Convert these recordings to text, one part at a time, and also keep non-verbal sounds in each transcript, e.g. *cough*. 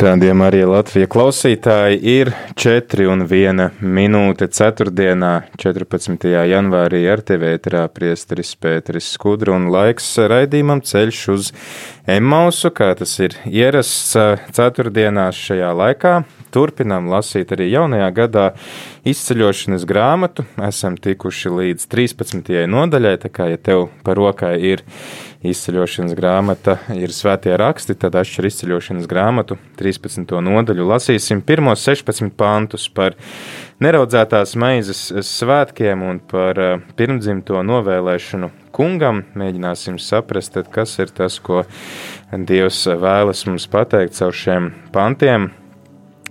Rādījumā arī Latvija klausītāji ir 4 un 1 minūte 4. 14. janvārī ar TV ēterā priesteris Pēteris Skudru un laiks raidījumam ceļš uz Emmausu, kā tas ir ierasts ceturtdienās šajā laikā. Turpinām lasīt arī jaunajā gadā izceļošanas grāmatu. Esam tikuši līdz 13. nodaļai, tā kā, ja tev par rokai ir izceļošanas grāmata, ir svētie raksti, tad atšķir izceļošanas grāmatu 13. nodaļu. Lasīsim pirmos 16 pantus par neraudzētās maizes svētkiem un par eh, pirmdzimto novēlēšanu kungam. Mēģināsim saprast, tad, kas ir tas, ko Dievs vēlas mums pateikt caur šiem pantiem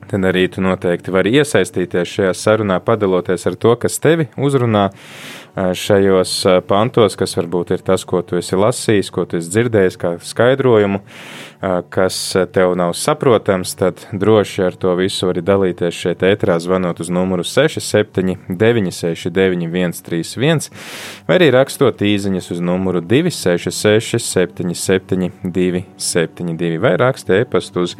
tad arī tu noteikti vari iesaistīties šajā sarunā, padaloties ar to, kas tevi uzrunā šajos pantos, kas varbūt ir tas, ko tu esi lasījis, ko tu esi dzirdējis, kā skaidrojumu, kas tev nav saprotams, tad droši ar to visu vari dalīties šeit ētrā, zvanot uz numuru 67 969 131, vai arī rakstot īziņas uz numuru 266 77 272, vai rakstē e-pastu uz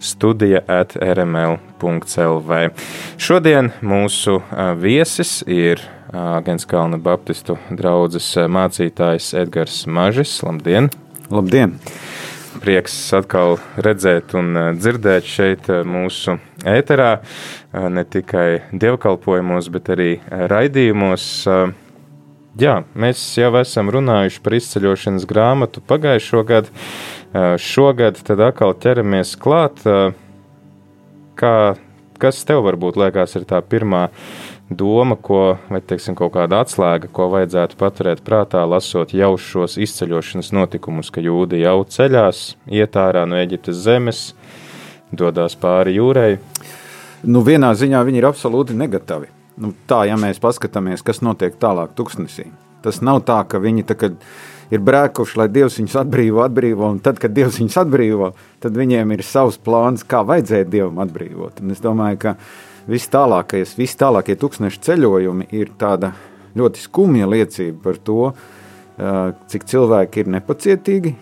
studija at rml.lv. Šodien mūsu viesis ir Agenskalna Baptistu draugas mācītājs Edgars Mažis. Labdien! Labdien! Prieks atkal redzēt un dzirdēt šeit mūsu ēterā, ne tikai dievkalpojumos, bet arī raidījumos. Jā, mēs jau esam runājuši par izceļošanas grāmatu pagājušo gadu. Šogad tad atkal ķeramies klāt. Kā, kas tev varbūt liekas ir tā pirmā doma, ko, vai teiksim, kaut kāda atslēga, ko vajadzētu paturēt prātā, lasot jau šos izceļošanas notikumus, ka jūdi jau ceļās, iet ārā no Eģiptes zemes, dodas pāri jūrai? Nu, vienā ziņā viņi ir absolūti negatīvi. Nu, tā, ja mēs paskatāmies, kas notiek tālāk, tuksnesī, tas nav tā, ka viņi tagad ir brēkuši, lai Dievs viņus atbrīvo, atbrīvo, un tad, kad Dievs viņus atbrīvo, tad viņiem ir savs plāns, kā vajadzēja Dievam atbrīvot. Un es domāju, ka viss tālākais, viss tālākie tūkstoši ceļojumi ir tāda ļoti skumja liecība par to, cik cilvēki ir nepacietīgi.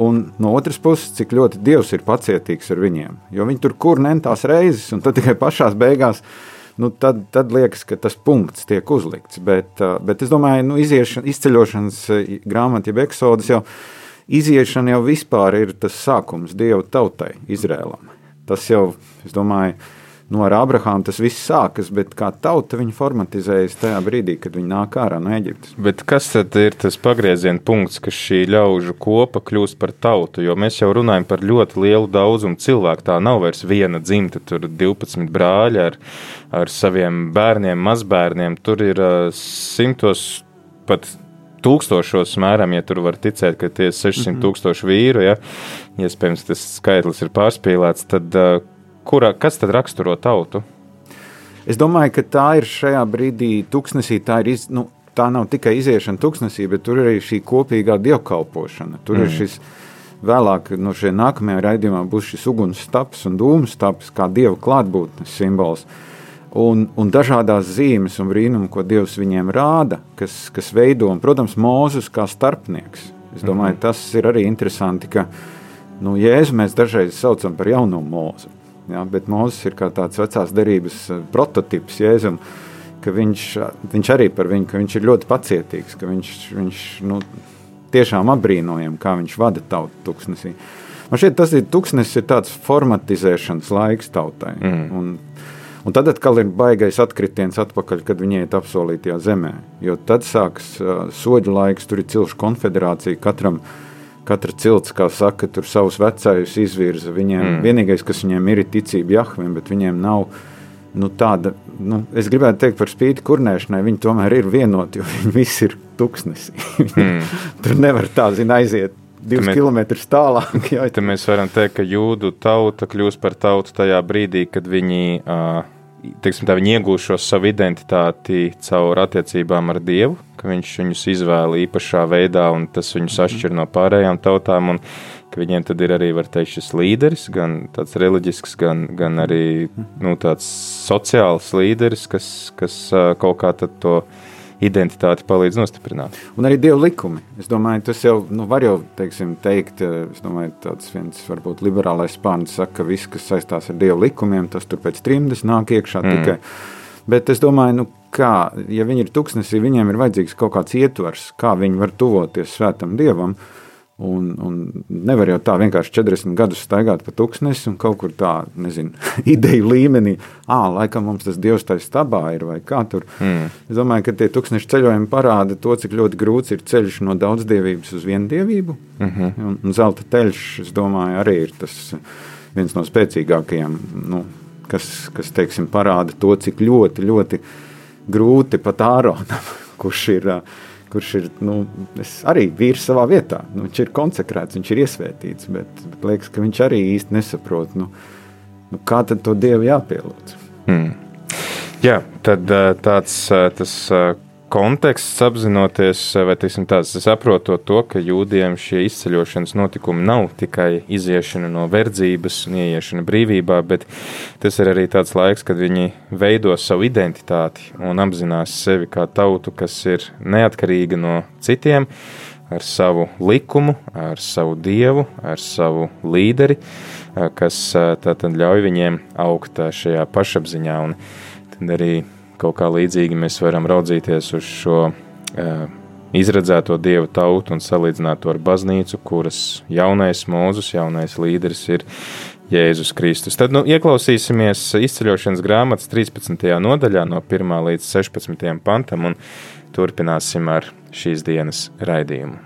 Un no otras puses, cik ļoti Dievs ir pacietīgs ar viņiem. Jo viņi tur kur nentās reizes, un tad tikai pašā beigās nu, tad, tad liekas, ka tas punkts tiek uzlikts. Bet, bet es domāju, ka nu, izceļošanas grāmatā, jeb eksodas jau iziešana jau vispār ir tas sākums Dieva tautai, Izrēlam. Tas jau, es domāju, nu, ar Abrahāmu tas viss sākas, bet kā tauta viņa formatizējas tajā brīdī, kad viņi nāk ārā no Eģiptes. Bet kas tad ir tas pagrieziena punkts, ka šī ļaužu kopa kļūst par tautu? Jo mēs jau runājam par ļoti lielu daudzumu cilvēku. Tā nav vairs viena dzimta, tur ir 12 brāļi ar, ar saviem bērniem, mazbērniem. Tur ir simtos pat tūkstošos mēram, ja tur var ticēt, ka tie ir 600 mhm. tūkstoši vīru, ja iespējams tas skaitlis ir pārspīlēts, tad kura, kas tad raksturo tautu? Es domāju, ka tā ir šajā brīdī tuksnesī, tā ir iz, nu, tā nav tikai iziešana tuksnesī, bet tur ir arī šī kopīgā dievkalpošana. Tur mm. ir šis vēlāk, no šie nākamajā raidījumā būs šis uguns staps un dūmu staps, kā dieva klātbūtnes simbols. Un, un dažādas zīmes un brīnumi, ko Dievs viņiem rāda, kas, kas veido, un, protams, Mūzus kā starpnieks. Es domāju, mm -hmm. tas ir arī interesanti, ka nu, Jēzu mēs dažreiz saucam par jauno mūzu. Ja, bet Mozus ir kā tāds vecās derības eh, prototyps Jēzum, ka viņš, viņš arī par viņu, ka viņš ir ļoti pacietīgs, ka viņš, viņš nu, tiešām apbrīnojam, kā viņš vada tautu tuksnesī. Man šķiet, tas ir tuksnesis, ir tāds formatizēšanas laiks tautai. Mm. Un, un tad atkal ir baigais atkritiens atpakaļ, kad viņi iet apsolītajā zemē. Jo tad sākas uh, soļu laiks, tur ir cilšu konfederācija katram uh, katra cilts, kā saka, tur savus vecājus izvirza. Viņiem mm. vienīgais, kas viņiem ir, ir ticība Jahvim, bet viņiem nav nu, tāda, nu, es gribētu teikt par spīti kurnēšanai, viņi tomēr ir vienoti, jo *laughs* viņi visi ir tuksnesi. *laughs* mm. tur nevar tā, zina, aiziet divus kilometrus tālāk. *laughs* Jā, Te mēs varam teikt, ka jūdu tauta kļūst par tautu tajā brīdī, kad viņi, teiksim, tā, viņi iegūst šo savu identitāti caur attiecībām ar Dievu, ka viņš viņus izvēla īpašā veidā un tas viņus atšķir no pārējām tautām. Un, viņiem tad ir arī, teikt, šis līderis, gan tāds reliģisks, gan, gan arī nu, tāds sociāls līderis, kas, kas kaut kā to identitāti palīdz nostiprināt. Un arī dievu likumi. Es domāju, tas jau nu, var jau teiksim, teikt, es domāju, tāds viens varbūt liberālais spārns saka, ka viss, kas saistās ar dievu likumiem, tas tur pēc trimdes nāk iekšā mm. tikai. Bet es domāju, nu, kā, ja viņi ir tuksnesī, viņiem ir vajadzīgs kaut kāds ietvers, kā viņi var tuvoties svētam dievam. Uh, Un, un nevar jau tā vienkārši 40 gadus staigāt pa tūkstnesi un kaut kur tā, nezinu, *laughs* ideju līmenī, ah, laikam mums tas dievs tajā stabā ir vai kā tur. Mm. Es domāju, ka tie tūkstnešu ceļojumi parāda to, cik ļoti grūts ir ceļš no daudzdievības uz viendievību. Mm -hmm. un, un zelta ceļš, es domāju, arī ir tas viens no spēcīgākajiem, nu, kas, kas teiksim, parāda to, cik ļoti, ļoti grūti pat Āronam, *laughs* kurš ir. Uh, kurš ir nu, arī vīrs savā vietā. Nu, viņš ir konsekrēts, viņš ir iesvētīts, bet, bet liekas, ka viņš arī īsti nesaprot, nu, nu, kā tad to dievu jāpielūdz. Hmm. Jā, tad tāds tas konteksts, apzinoties, vai tāds, saprotot to, ka jūdiem šie izceļošanas notikumi nav tikai iziešana no verdzības un ieiešana brīvībā, bet tas ir arī tāds laiks, kad viņi veido savu identitāti un apzinās sevi kā tautu, kas ir neatkarīga no citiem, ar savu likumu, ar savu dievu, ar savu līderi, kas tātad ļauj viņiem augt šajā pašapziņā. Un tad arī kaut kā līdzīgi mēs varam raudzīties uz šo uh, izredzēto dievu tautu un salīdzināt to ar baznīcu, kuras jaunais mūzus, jaunais līderis ir Jēzus Kristus. Tad nu, ieklausīsimies izceļošanas grāmatas 13. nodaļā, no 1 līdz 16. pantam, un turpināsim ar šīs dienas raidījumu.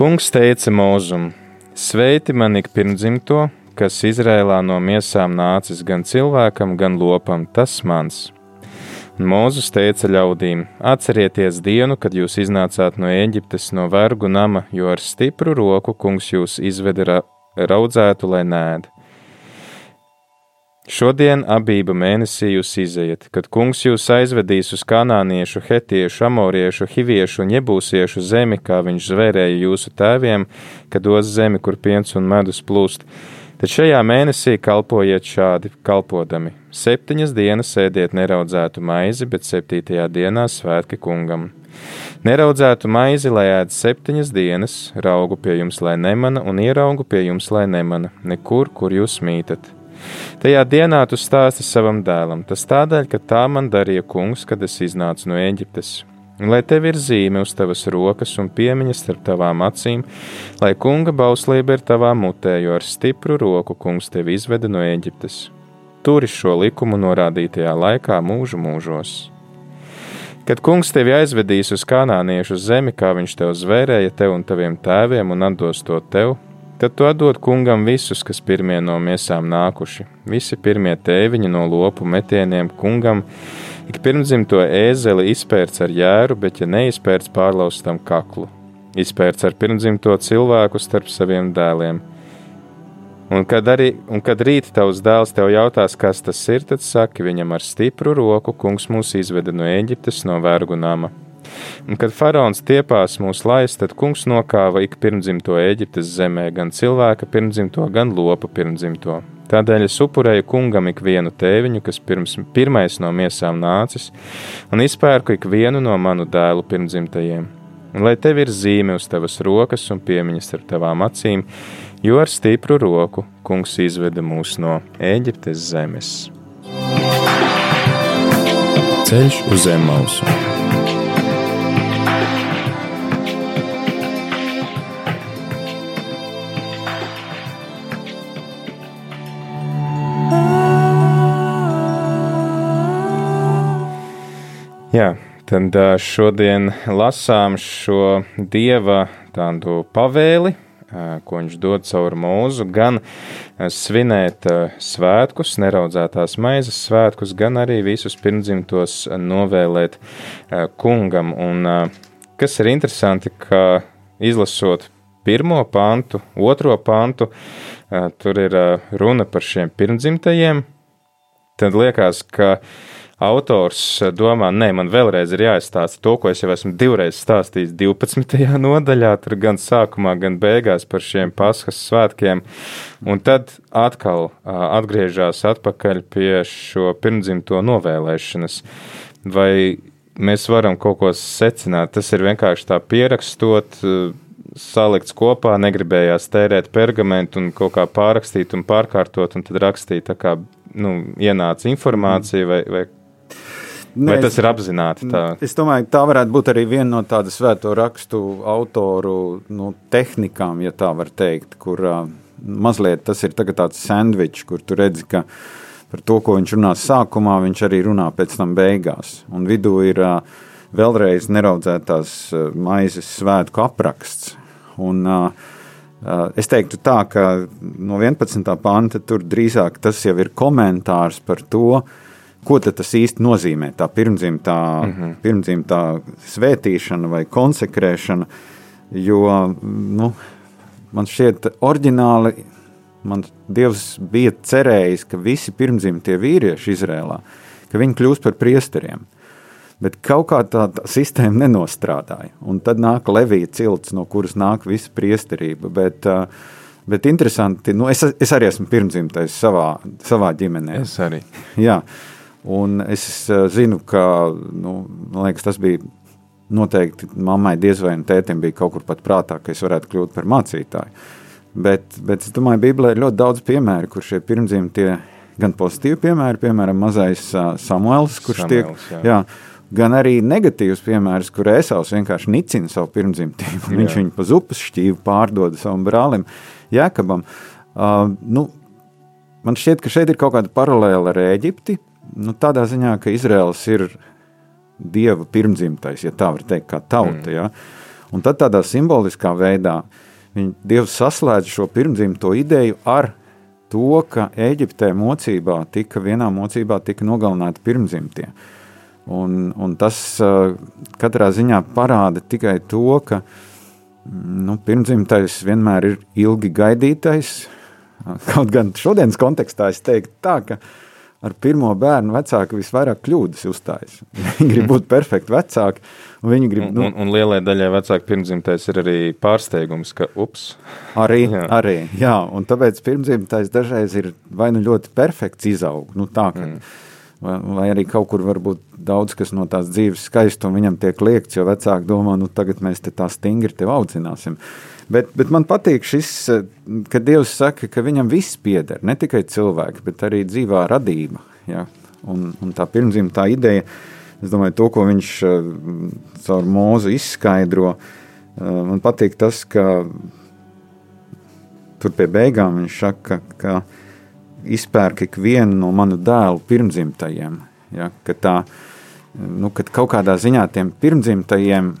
Kungs teica mūzum: Sveiti man ik pirmdzimto, kas Izrēlā no miesām nācis gan cilvēkam, gan lopam, tas mans. Mūzus teica ļaudīm: Atcerieties dienu, kad jūs iznācāt no Eģiptes, no vergu nama, jo ar stipru roku kungs jūs izveda raudzētu, lai nēd. Šodien abība mēnesī jūs izejat, kad kungs jūs aizvedīs uz kanāniešu, hetiešu, amoriešu, hiviešu un iebūsiešu zemi, kā viņš zvērēja jūsu tēviem, kad dos zemi, kur piens un medus plūst. Tad šajā mēnesī kalpojiet šādi, kalpodami. Septiņas dienas ēdiet neraudzētu maizi, bet septītajā dienā svētki kungam. Neraudzētu maizi, lai ēd septiņas dienas, raugu pie jums, lai nemana, un ieraugu pie jums, lai nemana, nekur, kur jūs mītat Tajā dienā tu stāsti savam dēlam, tas tādēļ, ka tā man darīja kungs, kad es iznācu no Eģiptes. Un lai tev ir zīme uz tavas rokas un piemiņas starp tavām acīm, lai kunga bauslība ir tavā mutē, jo ar stipru roku kungs tevi izveda no Eģiptes. Turi šo likumu norādītajā laikā mūžu mūžos. Kad kungs tevi aizvedīs uz kanāniešu zemi, kā viņš tev zvērēja tev un taviem tēviem un atdos to tev, Tad tu atdod kungam visus, kas pirmie no miesām nākuši, visi pirmie tēviņi no lopu metieniem kungam, ik pirmdzimto ēzeli izpērts ar jēru, bet ja neizpērts pārlaustam kaklu, izpērts ar pirmdzimto cilvēku starp saviem dēliem. Un kad, arī, un kad rīt tavs dēls tev jautās, kas tas ir, tad saki viņam ar stipru roku, kungs mūs izveda no Eģiptes, no vergu nama Un, kad faraons tiepās mūs laist, tad kungs nokāva ik pirmdzimto Eģiptes zemē, gan cilvēka pirmdzimto, gan lopa pirmdzimto. Tādēļ es upurēju kungam ik vienu tēviņu, kas pirms, pirmais no miesām nācis, un izpērku ik vienu no manu dēlu pirmdzimtajiem. un lai tev ir zīme uz tavas rokas un piemiņas ar tavām acīm, jo ar stipru roku kungs izveda mūs no Ēģiptes zemes. Ceļš uz zem mausu. Jā, tad šodien lasām šo dieva tādu pavēli, ko viņš dod caur mūzu, gan svinēt svētkus, neraudzētās maizes svētkus, gan arī visus pirmdzimtos novēlēt kungam. Un kas ir interesanti, ka izlasot pirmo pantu, otro pantu, tur ir runa par šiem pirmdzimtajiem, tad liekas, ka autors domā, nē, man vēlreiz ir jāizstāsta to, ko es jau esmu divreiz stāstījis 12. *laughs* nodaļā, tur gan sākumā, gan beigās par šiem paskas svētkiem, un tad atkal atgriežas atpakaļ pie šo pirmdzimto novēlēšanas. Vai mēs varam kaut ko secināt? Tas ir vienkārši tā pierakstot, salikts kopā, negribējās tērēt pergamentu un kaut kā pārrakstīt un pārkārtot, un tad rakstīt tā kā nu, ienāca informācija vai, vai Vai Nē, tas ir apzināti? Tā? Es domāju, tā varētu būt arī viena no tādu svēto rakstu autoru nu, tehnikām, ja tā var teikt, kur uh, mazliet tas ir tāds sandvičs, kur tu redzi, ka par to, ko viņš runā sākumā, viņš arī runā pēc tam beigās. Un vidū ir uh, vēlreiz neraudzētās uh, maizes svētku apraksts. Un, uh, Es teiktu tā, ka no 11. panta tur drīzāk tas jau ir komentārs par to, uh, ko tas īsti nozīmē. Tā pirmdzimtā, mm -hmm. pirmdzimtā svētīšana vai konsekrēšana, jo nu, man šķiet, oriģināli man Dievs bija cerējis, ka visi pirmdzimtie vīrieši Izrēlā, ka viņi kļūs par priesteriem. Bet kaut kā tā, tā sistēma nenostrādāja. Un tad nāk Levija cilts, no kuras nāk visa priesterība. Bet, uh, Bet interesanti, nu es, es arī esmu pirmdzimtais savā, savā ģimenē. Es arī. Jā, Un es eh, zinu, ka nu, liekas, tas bija noteikti mammai, diez vai tētim bija kaut kur pat prātā, ka es varētu kļūt par mācītāju. Bet, bet es domāju, Bībelē ir ļoti daudz piemēru, kur šie pirmdzimtie gan pozitīvi piemēri, piemēram, mazais Samuēls, kurš Samuels, tiek. Jā. Jā, Gan arī negatīvs piemērs, kur Ēsauss vienkārši nicina savu pirmdzimtību. Viņš viņu pa zupas šķīvi pārdod savam brālim Jēkabam. Uh, nu, man šķiet, ka šeit ir kaut kāda paralēla ar Eģipti, nu, tādā ziņā, ka Izraels ir dieva pirmdzimtais, ja tā var teikt, kā tauta. Mm. Ja? Un tad tādā simboliskā veidā viņi, Dievs saslēdz šo pirmdzimto ideju ar to, ka Eģiptē mocībā tika vienā mocībā tika nogalināti pirmdzimtie. Un, un tas uh, katrā ziņā parāda tikai to, ka nu, pirmdzimtais vienmēr ir ilgi gaidītais. *laughs* Kaut gan šodienas kontekstā es teiktu tā, ka uh, ar pirmo bērnu vecāki visvairāk kļūdas uzstājas. Viņi grib būt perfekti vecāki. Viņi grib, nu, un, un lielai daļai vecāku pirmdzimtais ir arī pārsteigums, ka ups. Arī, jā. arī, jā, un tāpēc pirmdzimtais dažreiz ir vai nu ļoti perfekts izaug, nu tā, ka, mm. vai, vai arī kaut kur varbūt daudz kas no tās dzīves skaistuma viņam tiek liekts, jo vecāki domā, nu tagad mēs te tā stingri tev audzināsim. Bet, bet man patīk šis, ka Dievs saka, ka viņam viss pieder, ne tikai cilvēki, bet arī dzīvā radība. Ja? Un, un tā pirmzimtā ideja, es domāju, to, ko viņš eh, caur mūzu izskaidro, eh, man patīk tas, ka tur pie beigām viņš saka, ka izpērk ikvienu no manu dēlu pirmzimtajiem. Ja? Ka tā, nu, kad kaut kādā ziņā tiem pirmzimtajiem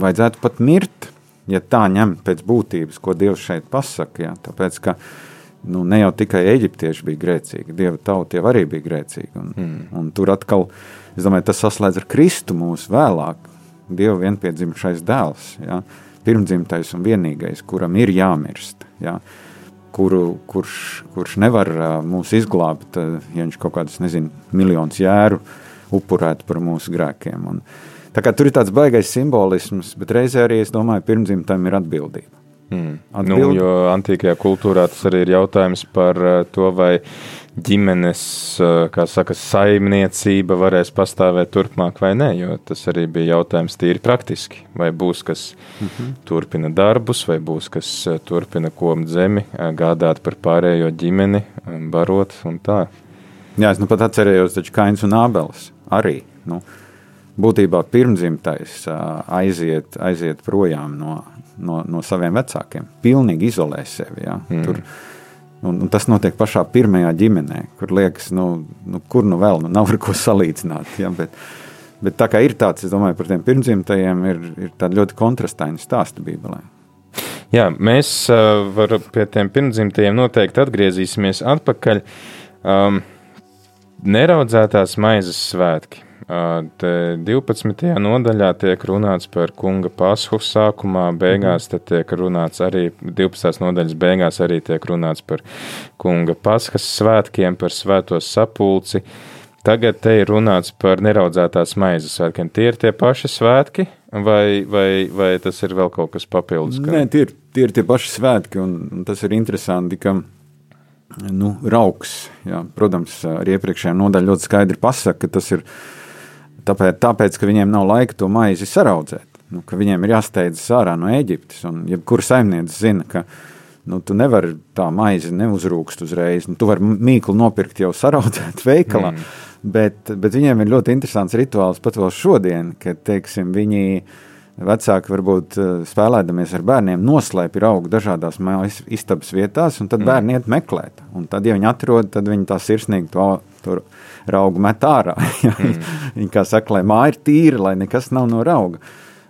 vajadzētu pat mirt, ja tā ņemt pēc būtības, ko Dievs šeit pasaka. Jā, tāpēc, ka nu, ne jau tikai eģiptieši bija grēcīgi, Dieva tauta jau arī bija grēcīga. Un, mm. un tur atkal, es domāju, tas saslēdz ar Kristu mūsu vēlāk, Dieva vienpiedzimušais dēls, jā, pirmdzimtais un vienīgais, kuram ir jāmirst. Jā. Kuru, kurš, kurš nevar uh, mūs izglābt, uh, ja viņš kaut kādus, nezinu, miljonus jēru upurētu par mūsu grēkiem. Un, uh, tur ir tāds baisais simbolisms, bet reizē arī es domāju, ka pirmdzimtam ir atbildība. Mm. Nu, jo antīkajā kultūrā tas arī ir jautājums par uh, to, vai ģimenes uh, saka, saimniecība varēs pastāvēt turpmāk vai nē. Tas arī bija jautājums tīri praktiski. Vai būs kas mm -hmm. turpina darbus, vai būs kas uh, turpina komt zemi, gādāt par pārējo ģimeni, barot un tā. Jā, es nu pat atcerējos, taču Kains un Ābelis arī. Nu, būtībā pirmdzimtais aiziet, aiziet projām no, no, no saviem vecākiem. Pilnīgi izolē sevi. Ja? Mm. Tur, un, un tas notiek pašā pirmajā ģimenē, kur liekas, nu, nu, kur nu vēl nu, nav ar ko salīdzināt. Ja? Bet, bet tā kā ir tāds, es domāju, par tiem pirmdzimtajiem ir, ir tāda ļoti kontrastaina stāsta Bībelē. Jā, mēs uh, var, pie tiem pirmdzimtajiem noteikti atgriezīsimies atpakaļ. Um, neraudzētās maizes svētki. Te 12. nodaļā tiek runāts par kunga pashu sākumā, beigās te tiek runāts arī 12. nodaļas beigās arī tiek runāts par kunga paskas svētkiem, par svēto sapulci. Tagad te ir runāts par neraudzētās maizes svētkiem. Tie ir tie paši svētki, vai, vai, vai tas ir vēl kaut kas papildus? Ka... Nē, tie ir, tie ir tie paši svētki, un, tas ir interesanti, ka nu, rauks, jā, protams, arī iepriekšējā nodaļā ļoti skaidri pasaka, ka tas ir Tāpēc, tāpēc, ka viņiem nav laika to maizi saraudzēt, nu, viņiem ir jāsteidzas ārā no Eģiptes. Un jebkura saimniece zina, ka nu, tu nevari tā maizi neuzrūkst uzreiz. Nu, tu vari mīklu nopirkt jau saraudzēt *laughs* veikalā. Mm. Bet, bet viņiem ir ļoti interesants rituāls pat vēl šodien, kad teiksim, viņi vecāki varbūt eh, spēlēdamies ar bērniem, noslēpj augu dažādās mājas istabas vietās, un tad mm. bērni iet meklēt. Un tad, ja viņi atrod, tad viņi tā sirsnīgi to, to raugu met ārā. *laughs* mm. Viņi kā saka, lai māja ir tīra, lai nekas nav no rauga.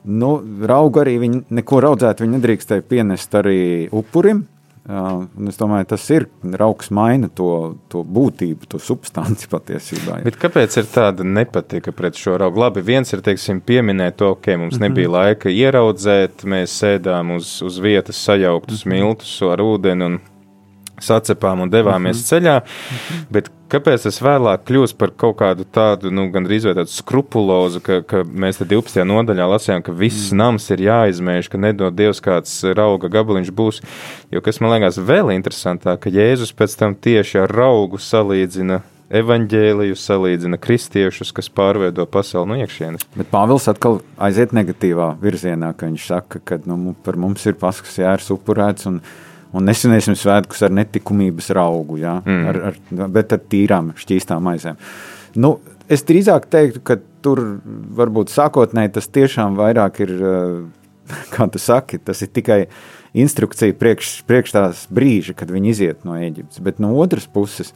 Nu, raugu arī viņi neko raudzēt, viņi nedrīkstēja pienest arī upurim. Uh, es domāju, tas ir raugs maina to, to būtību, to substanci patiesībā. Bet kāpēc ir tāda nepatika pret šo raugu? Labi, viens ir, teiksim, pieminēt to, ka okay, mums nebija mm -hmm. laika ieraudzēt, mēs sēdām uz, uz vietas sajauktus mm -hmm. miltus ar ūdeni un sacepām un devāmies mm -hmm. ceļā. Bet kāpēc tas vēlāk kļūst par kaut kādu tādu, nu, gandrīz vai tādu skrupulozu, ka, ka mēs te 12. nodaļā lasījām, ka viss mm. nams ir jāizmēž, ka nedod Dievs kāds rauga gabaliņš būs. Jo kas man liekas vēl interesantāk, ka Jēzus pēc tam tieši ar raugu salīdzina evaņģēliju salīdzina kristiešus, kas pārveido pasauli no iekšienes. Bet Pāvils atkal aiziet negatīvā virzienā, ka viņš saka, ka nu, par mums ir paskas jērs upurēts un un nesvinēsim svētkus ar netikumības raugu, ja? mm. ar, ar, bet ar tīrām, šķīstām aizēm. Nu, es drīzāk teiktu, ka tur varbūt sākotnēji tas tiešām vairāk ir, eh, *laughs* kā tu saki, tas ir tikai instrukcija priekš, priekš tās brīža, kad viņi iziet no Eģiptes. Bet no otras puses,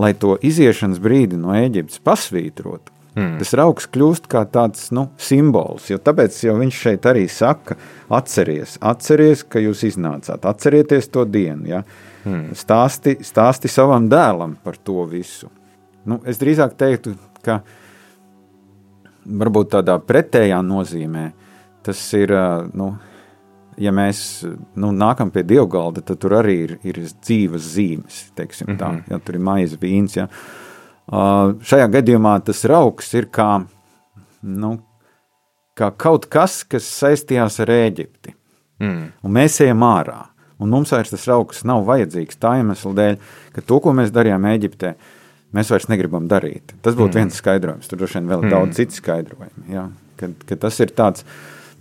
lai to iziešanas brīdi no Eģiptes pasvītrotu, Mm. Tas rauks kļūst kā tāds nu, simbols. Jo tāpēc jau viņš šeit arī saka, atcerieties, atcerieties, ka jūs iznācāt, atcerieties to dienu. Ja? Mm. Stāsti, stāsti savam dēlam par to visu. Nu, es drīzāk teiktu, ka varbūt tādā pretējā nozīmē tas ir. Nu, ja mēs nu, nākam pie dievgalda, tad tur arī ir, ir dzīves zīmes. Teiksim, mm -hmm. tā, ja, tur ir maize, vīns. Ja. Uh, šajā gadījumā tas rauks ir kā, nu, kā kaut kas, kas saistījās ar Eģipti. Mm. Un mēs ejam ārā. Un mums vairs tas rauks nav vajadzīgs tā iemesla dēļ, ka to, ko mēs darījām Eģiptē, mēs vairs negribam darīt. Tas būtu mm. viens skaidrojums. Tur droši vien vēl mm. daudz citu skaidrojumu. Ja? Kad, kad tas ir tāds,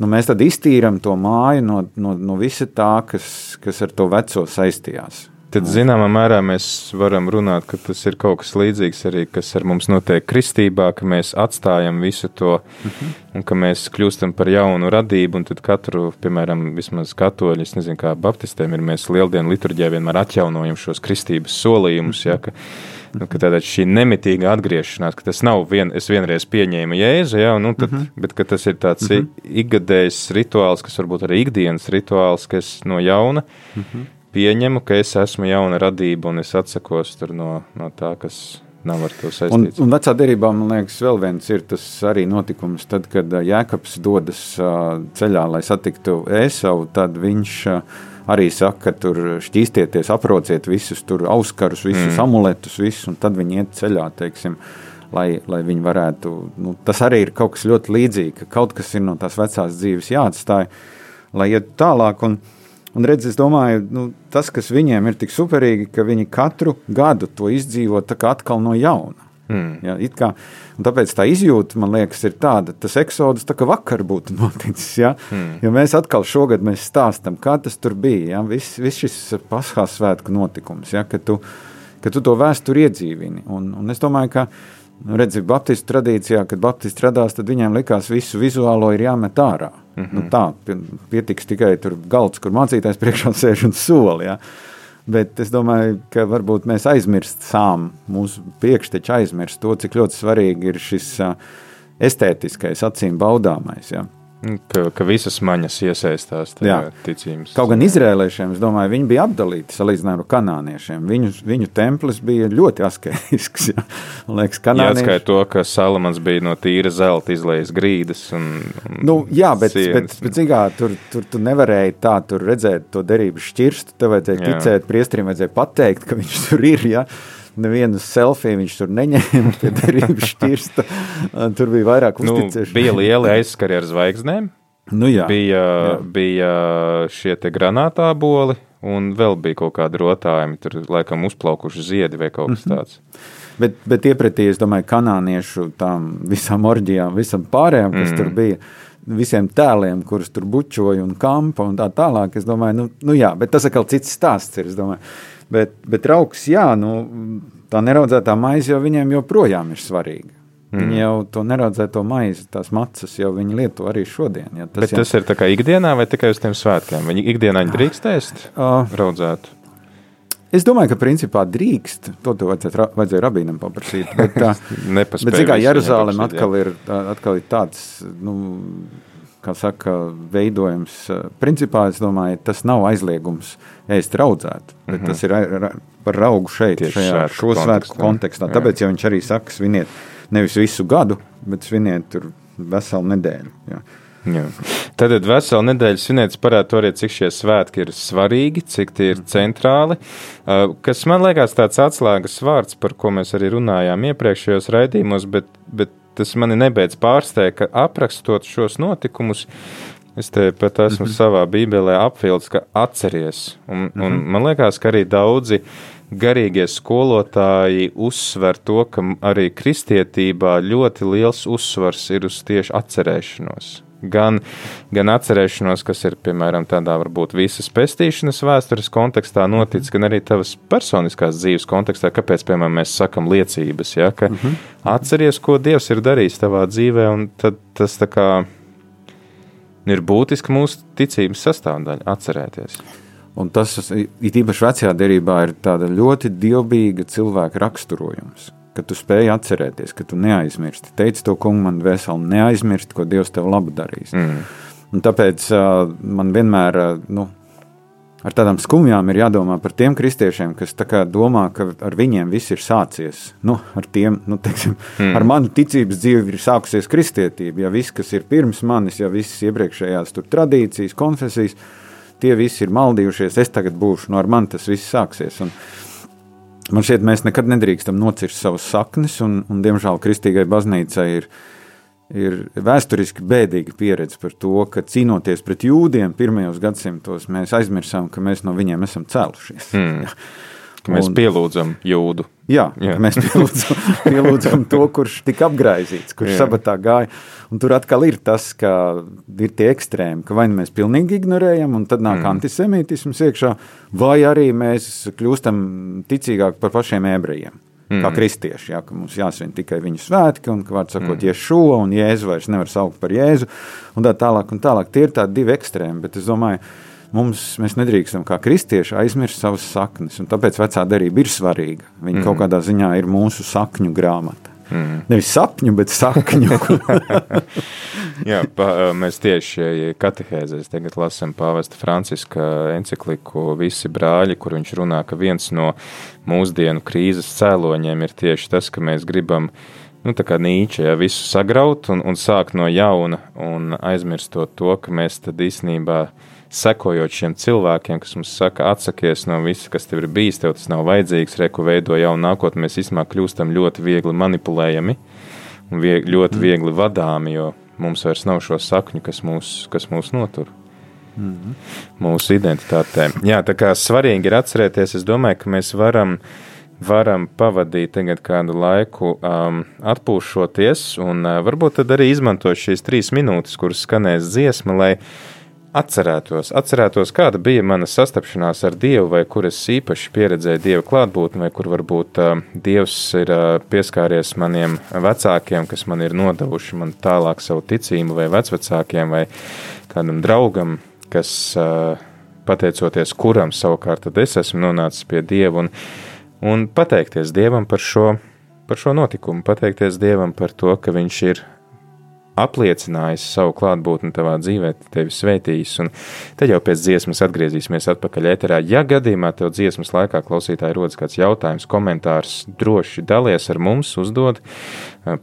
nu, mēs tad iztīram to māju no, no, no visa tā, kas, kas ar to veco saistījās. Tad, zināmā mērā, mēs varam runāt, ka tas ir kaut kas līdzīgs arī, kas ar mums notiek kristībā, ka mēs atstājam visu to, uh mhm. -huh. un ka mēs kļūstam par jaunu radību, un tad katru, piemēram, vismaz katoļi, es nezinu, kā baptistiem ir, mēs lieldienu liturģijā vienmēr atjaunojam šos kristības solījumus, ja, ka, nu, ka tāda šī nemitīga atgriešanās, ka tas nav vien, es vienreiz pieņēmu jēzu, ja, nu, tad, uh mhm. -huh. bet ka tas ir tāds uh mhm. -huh. ikgadējs rituāls, kas varbūt arī ikdienas rituāls, kas no jauna, uh -huh pieņemu, ka es esmu jauna radība un es atsakos no, no tā, kas nav ar to saistīts. Un, un vecā derībā, man liekas, vēl viens ir tas arī notikums, tad, kad Jēkabs dodas ceļā, lai satiktu Ēsavu, tad viņš arī saka, ka tur šķīstieties, aprociet visus tur auskarus, visus mm. amuletus, visus, un tad viņi iet ceļā, teiksim, lai, lai viņi varētu, nu, tas arī ir kaut kas ļoti līdzīgs, ka kaut kas ir no tās vecās dzīves jāatstāj, lai iet tālāk, un Un redz, es domāju, nu, tas, kas viņiem ir tik superīgi, ka viņi katru gadu to izdzīvo atkal no jauna. Mm. Ja, kā, tāpēc tā izjūta, man liekas, ir tāda, tas eksodus tā kā vakar būtu *laughs* noticis. Ja, mm. ja mēs atkal šogad mēs stāstam, kā tas tur bija, ja, viss vis šis paskās svētku notikums, ja, ka, tu, ka tu to vēsturi iedzīvini. Un, un es domāju, ka Nu, redzi, Baptistu tradīcijā, kad Baptisti radās, tad viņiem likās, ka visu vizuālo ir jāmet ārā. Mm -hmm. nu, tā pietiks tikai tur galds, kur mācītājs priekšā *laughs* sēž un soli. Ja? Bet es domāju, ka varbūt mēs aizmirstām, mūsu priekšteči aizmirst to, cik ļoti svarīgi ir šis estētiskais, acīm baudāmais. Ja? Ka, ka visas maņas iesaistās tajā ticības. Kaut gan izrēliešiem, es domāju, viņi bija apdalīti salīdzinājumā ar kanāniešiem. Viņu, viņu templis bija ļoti asketisks. *laughs* Ja. Liekas, kanānieši... Jāskaita to, ka Salamans bija no tīra zelta izlējis grīdas un, un nu, Jā, bet, sienas. bet, bet cigā, tur, tur tu nevarēji tā tur redzēt to derību šķirstu. Tev vajadzēja jā. ticēt, priestrim vajadzēja pateikt, ka viņš tur ir. Ja nevienu selfiju viņš tur neņēma *laughs* pie derības šķirsta. Tur bija vairāk uzticēšanās. Nu, bija liela aizskari ar zvaigznēm. Nu, jā, bija, jā. bija šie granātāboli, un vēl bija kaut kādi rotājumi, tur laikam uzplaukuši ziedi vai kaut kas mhm. tāds. Mm -hmm. Bet, bet iepratī, es domāju, kanāniešu tām visām orģijām, visam pārējām, kas mm. tur bija, visiem tēliem, kurus tur bučoja un kampa un tā tālāk. Es domāju, nu, nu jā, bet tas atkal cits stāsts ir. Bet, bet rauks, jā, nu, tā neraudzētā maize jau viņiem joprojām ir svarīga. Mm. Viņi jau to neraudzēto maizi, tās macas jau viņi lieto arī šodien. Ja, tas, bet tas jau... ir tā kā ikdienā vai tikai uz tiem svētkiem? Viņi ikdienā viņi drīkst ēst uh, raudzētu? Es domāju, ka principā drīkst. To vajadzēja, vajadzēja rabīnam paprasīt. Bet, *laughs* bet kā Jeruzalem atkal ir, atkal ir tāds. Nu, kā saka, veidojums. Principā es domāju, tas nav aizliegums ēst raudzētu, bet mm -hmm. tas ir par augu šeit, Tieši šajā šo svētku kontekstā. Jā. Tāpēc, ja viņš arī saka, sviniet nevis visu gadu, bet sviniet tur veselu nedēļu. Jā. Jā. Tad veselu nedēļu svinēts parāda arī, cik šie svētki ir svarīgi, cik tie ir mhm. centrāli. Kas man liekas tāds atslēgas vārds, par ko mēs arī runājām iepriekšējos raidījumos, bet, bet tas mani nebeidz pārsteigt, ka aprakstot šos notikumus, es te pat esmu mm -hmm. savā bībelē apvilcis, ka atceries. Un, mm -hmm. un mhm. man liekas, ka arī daudzi garīgie skolotāji uzsver to, ka arī kristietībā ļoti liels uzsvars ir uz tieši atcerēšanos gan, gan atcerēšanos, kas ir piemēram tādā varbūt visas pestīšanas vēstures kontekstā noticis, gan arī tavas personiskās dzīves kontekstā, kāpēc, piemēram, mēs sakam liecības, ja, ka mm -hmm. atceries, ko Dievs ir darījis tavā dzīvē, un tad tas tā kā ir būtiski mūsu ticības sastāvdaļa atcerēties. Un tas, it īpaši vecajā derībā, ir tāda ļoti dievbijīga cilvēka raksturojums ka tu spēj atcerēties, ka tu neaizmirsti. Teici to kungu man veselu, neaizmirsti, ko Dievs tev labu darīs. Mm. Un tāpēc uh, man vienmēr, uh, nu, ar tādām skumjām ir jādomā par tiem kristiešiem, kas domā, ka ar viņiem viss ir sācies. Nu, ar, tiem, nu, teiksim, mm. ar manu ticības dzīvi ir sākusies kristietība. Ja viss, kas ir pirms manis, ja visas iepriekšējās tradīcijas, konfesijas, tie visi ir maldījušies, es tagad būšu, no nu, ar mani tas viss sāksies. Un, Man šķiet, mēs nekad nedrīkstam nocirst savas saknes, un, un diemžēl kristīgai baznīcai ir, ir vēsturiski bēdīga pieredze par to, ka cīnoties pret jūdiem pirmajos gadsimtos, mēs aizmirsām, ka mēs no viņiem esam cēlušies. *laughs* Mm. Ka mēs un, pielūdzam jūdu. Jā, jā. mēs pielūdzam, *laughs* pielūdzam to, kurš tika apgaizīts, kurš jā. sabatā gāja. Un tur atkal ir tas, ka ir tie ekstrēmi, ka vai nu mēs pilnīgi ignorējam, un tad nāk mm. antisemītisms iekšā, vai arī mēs kļūstam ticīgāki par pašiem ebrejiem. Mm. Kā kristieši, jā, ka mums jāsvin tikai viņu svētki, un, kā vārds sakot, mm. Jēzu un Jēzu vairs nevar saukt par Jēzu, un tā tālāk, un tālāk. Tie ir tādi divi ekstrēmi, bet es domāju, ka mums, mēs nedrīkstam kā kristieši aizmirst savas saknes. Tāpēc vecā derība ir svarīga. Viņa mm. kaut kādā ziņā ir mūsu sakņu grāmata. Mm. Nevis sapņu, bet sakņu. *laughs* Jā, pa, mēs tieši katehēzēs tagad lasām pāvesta Franciska encikliku Visi brāļi, kur viņš runā, ka viens no mūsdienu krīzes cēloņiem ir tieši tas, ka mēs gribam nu, tā kā nīča, ja visu sagraut un, un sākt no jauna un aizmirstot to, ka mēs tad īstenībā sekojot šiem cilvēkiem, kas mums saka, atsakies no visa, kas tev ir bijis, tev tas nav vajadzīgs, reku veido jaunu nākotni, mēs īstenībā kļūstam ļoti viegli manipulējami un vieg, ļoti mm. viegli vadāmi, jo mums vairs nav šo sakņu, kas mūs, kas mūs notur. mm -hmm. mūsu identitātē. Jā, tā kā svarīgi ir atcerēties, es domāju, ka mēs varam, varam pavadīt tagad kādu laiku um, atpūšoties, un uh, varbūt arī izmantot šīs trīs minūtes, kuras skanēs dziesma, lai atcerētos, atcerētos, kāda bija mana sastapšanās ar Dievu, vai kur es īpaši pieredzēju Dieva klātbūtni, vai kur varbūt uh, Dievs ir uh, pieskāries maniem vecākiem, kas man ir nodevuši man tālāk savu ticību, vai vecvecākiem, vai kādam draugam, kas uh, pateicoties kuram savukārt es esmu nonācis pie Dieva, un, un pateikties Dievam par šo, par šo notikumu, pateikties Dievam par to, ka Viņš ir apliecinājis savu klātbūtni tavā dzīvē, tevi svētījis. Un tad jau pēc dziesmas atgriezīsimies atpakaļ ēterā. Ja gadījumā tev dziesmas laikā klausītāji rodas kāds jautājums, komentārs, droši dalies ar mums, uzdod,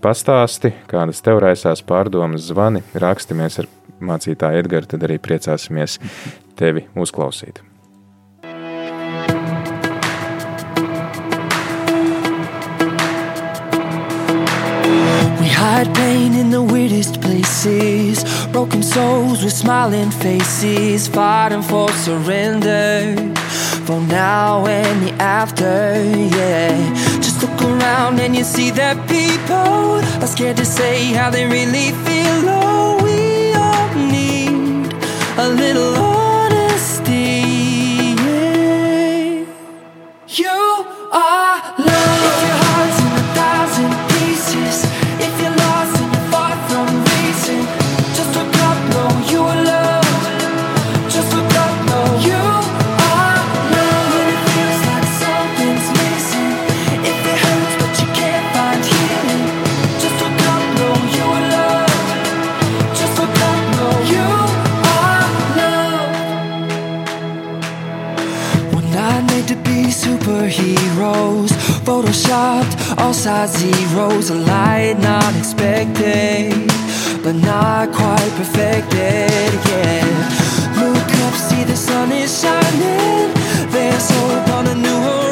pastāsti, kādas tev raisās pārdomas, zvani, rakstamies ar mācītāju Edgars, tad arī priecāsimies tevi uzklausīt. Hide pain in the weirdest places. Broken souls with smiling faces, fighting for surrender. For now and the after, yeah. Just look around and you see that people are scared to say how they really feel. Oh, we all need a little Photoshopped, all sides zeros. Light not expected, but not quite perfected. Yeah. Look up, see the sun is shining. There's hope on a new horizon.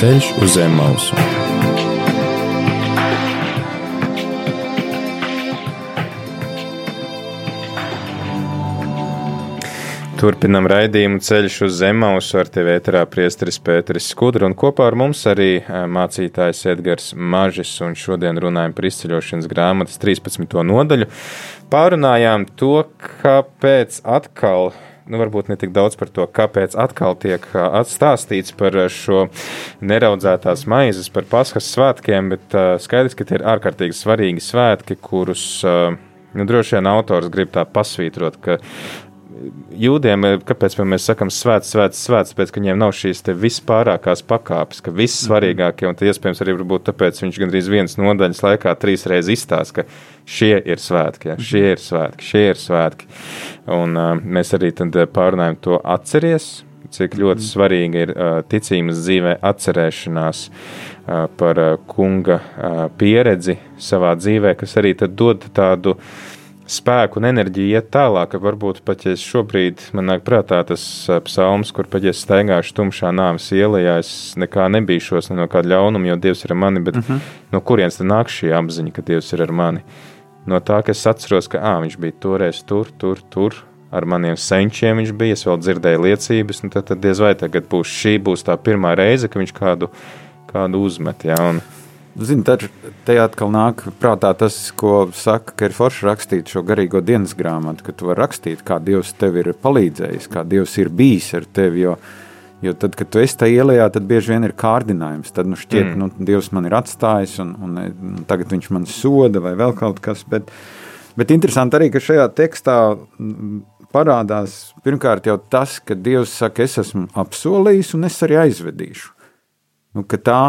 Ceļš uz zem mausu. Turpinam raidījumu ceļš uz zemausu ar tevi ēterā priesteris Pēteris Skudra un kopā ar mums arī eh, mācītājs Edgars Mažis un šodien runājam par izceļošanas grāmatas 13. nodaļu. Pārunājām to, kāpēc atkal nu, varbūt ne tik daudz par to, kāpēc atkal tiek atstāstīts par šo neraudzētās maizes, par paskas svētkiem, bet uh, skaidrs, ka tie ir ārkārtīgi svarīgi svētki, kurus uh, nu, droši vien autors grib tā pasvītrot, ka jūdiem, kāpēc mēs sakām svēts, svēts, svēts, tāpēc, ka viņiem nav šīs vispārākās pakāpes, ka viss svarīgākie, un iespējams arī tāpēc viņš gandrīz vienas nodaļas laikā trīs reizes izstāsta, ka šie ir svētki, ja, šie ir svētki, šie ir svētki. Un uh, mēs arī pārunājam to atceries, cik ļoti svarīga ir uh, ticības dzīvē atcerēšanās uh, par uh, kunga uh, pieredzi savā dzīvē, kas arī dod tādu spēku un enerģiju iet tālāk, ka varbūt pat ja šobrīd man nāk prātā tas ā, psalms, kur pat ja es staigāšu tumšā nāves ielā, es nekā nebīšos ne no kāda ļaunuma, jo Dievs ir ar mani, bet uh -huh. no kurienes tad nāk šī apziņa, ka Dievs ir ar mani? No tā, ka es atceros, ka ā, viņš bija toreiz tur, tur, tur, ar maniem senčiem viņš bija, es vēl dzirdēju liecības, un tad, tad diez vai tagad būs šī būs tā pirmā reize, ka viņš kādu, kādu uzmet, jā, un Zini, tad te atkal nāk prātā tas, ko saka, ka ir forši rakstīt šo garīgo dienas grāmatu, ka tu vari rakstīt, kā Dievs tev ir palīdzējis, kā Dievs ir bijis ar tevi. Jo, jo tad, kad tu esi tajā ielā, tad bieži vien ir kārdinājums. Tad nu, šķiet, mm. nu, Dievs man ir atstājis, un, un, un tagad viņš man soda vai vēl kaut kas. Bet, bet interesanti arī, ka šajā tekstā mm, parādās pirmkārt jau tas, ka Dievs saka, es esmu apsolījis, un es arī aizvedīšu. Nu, tā,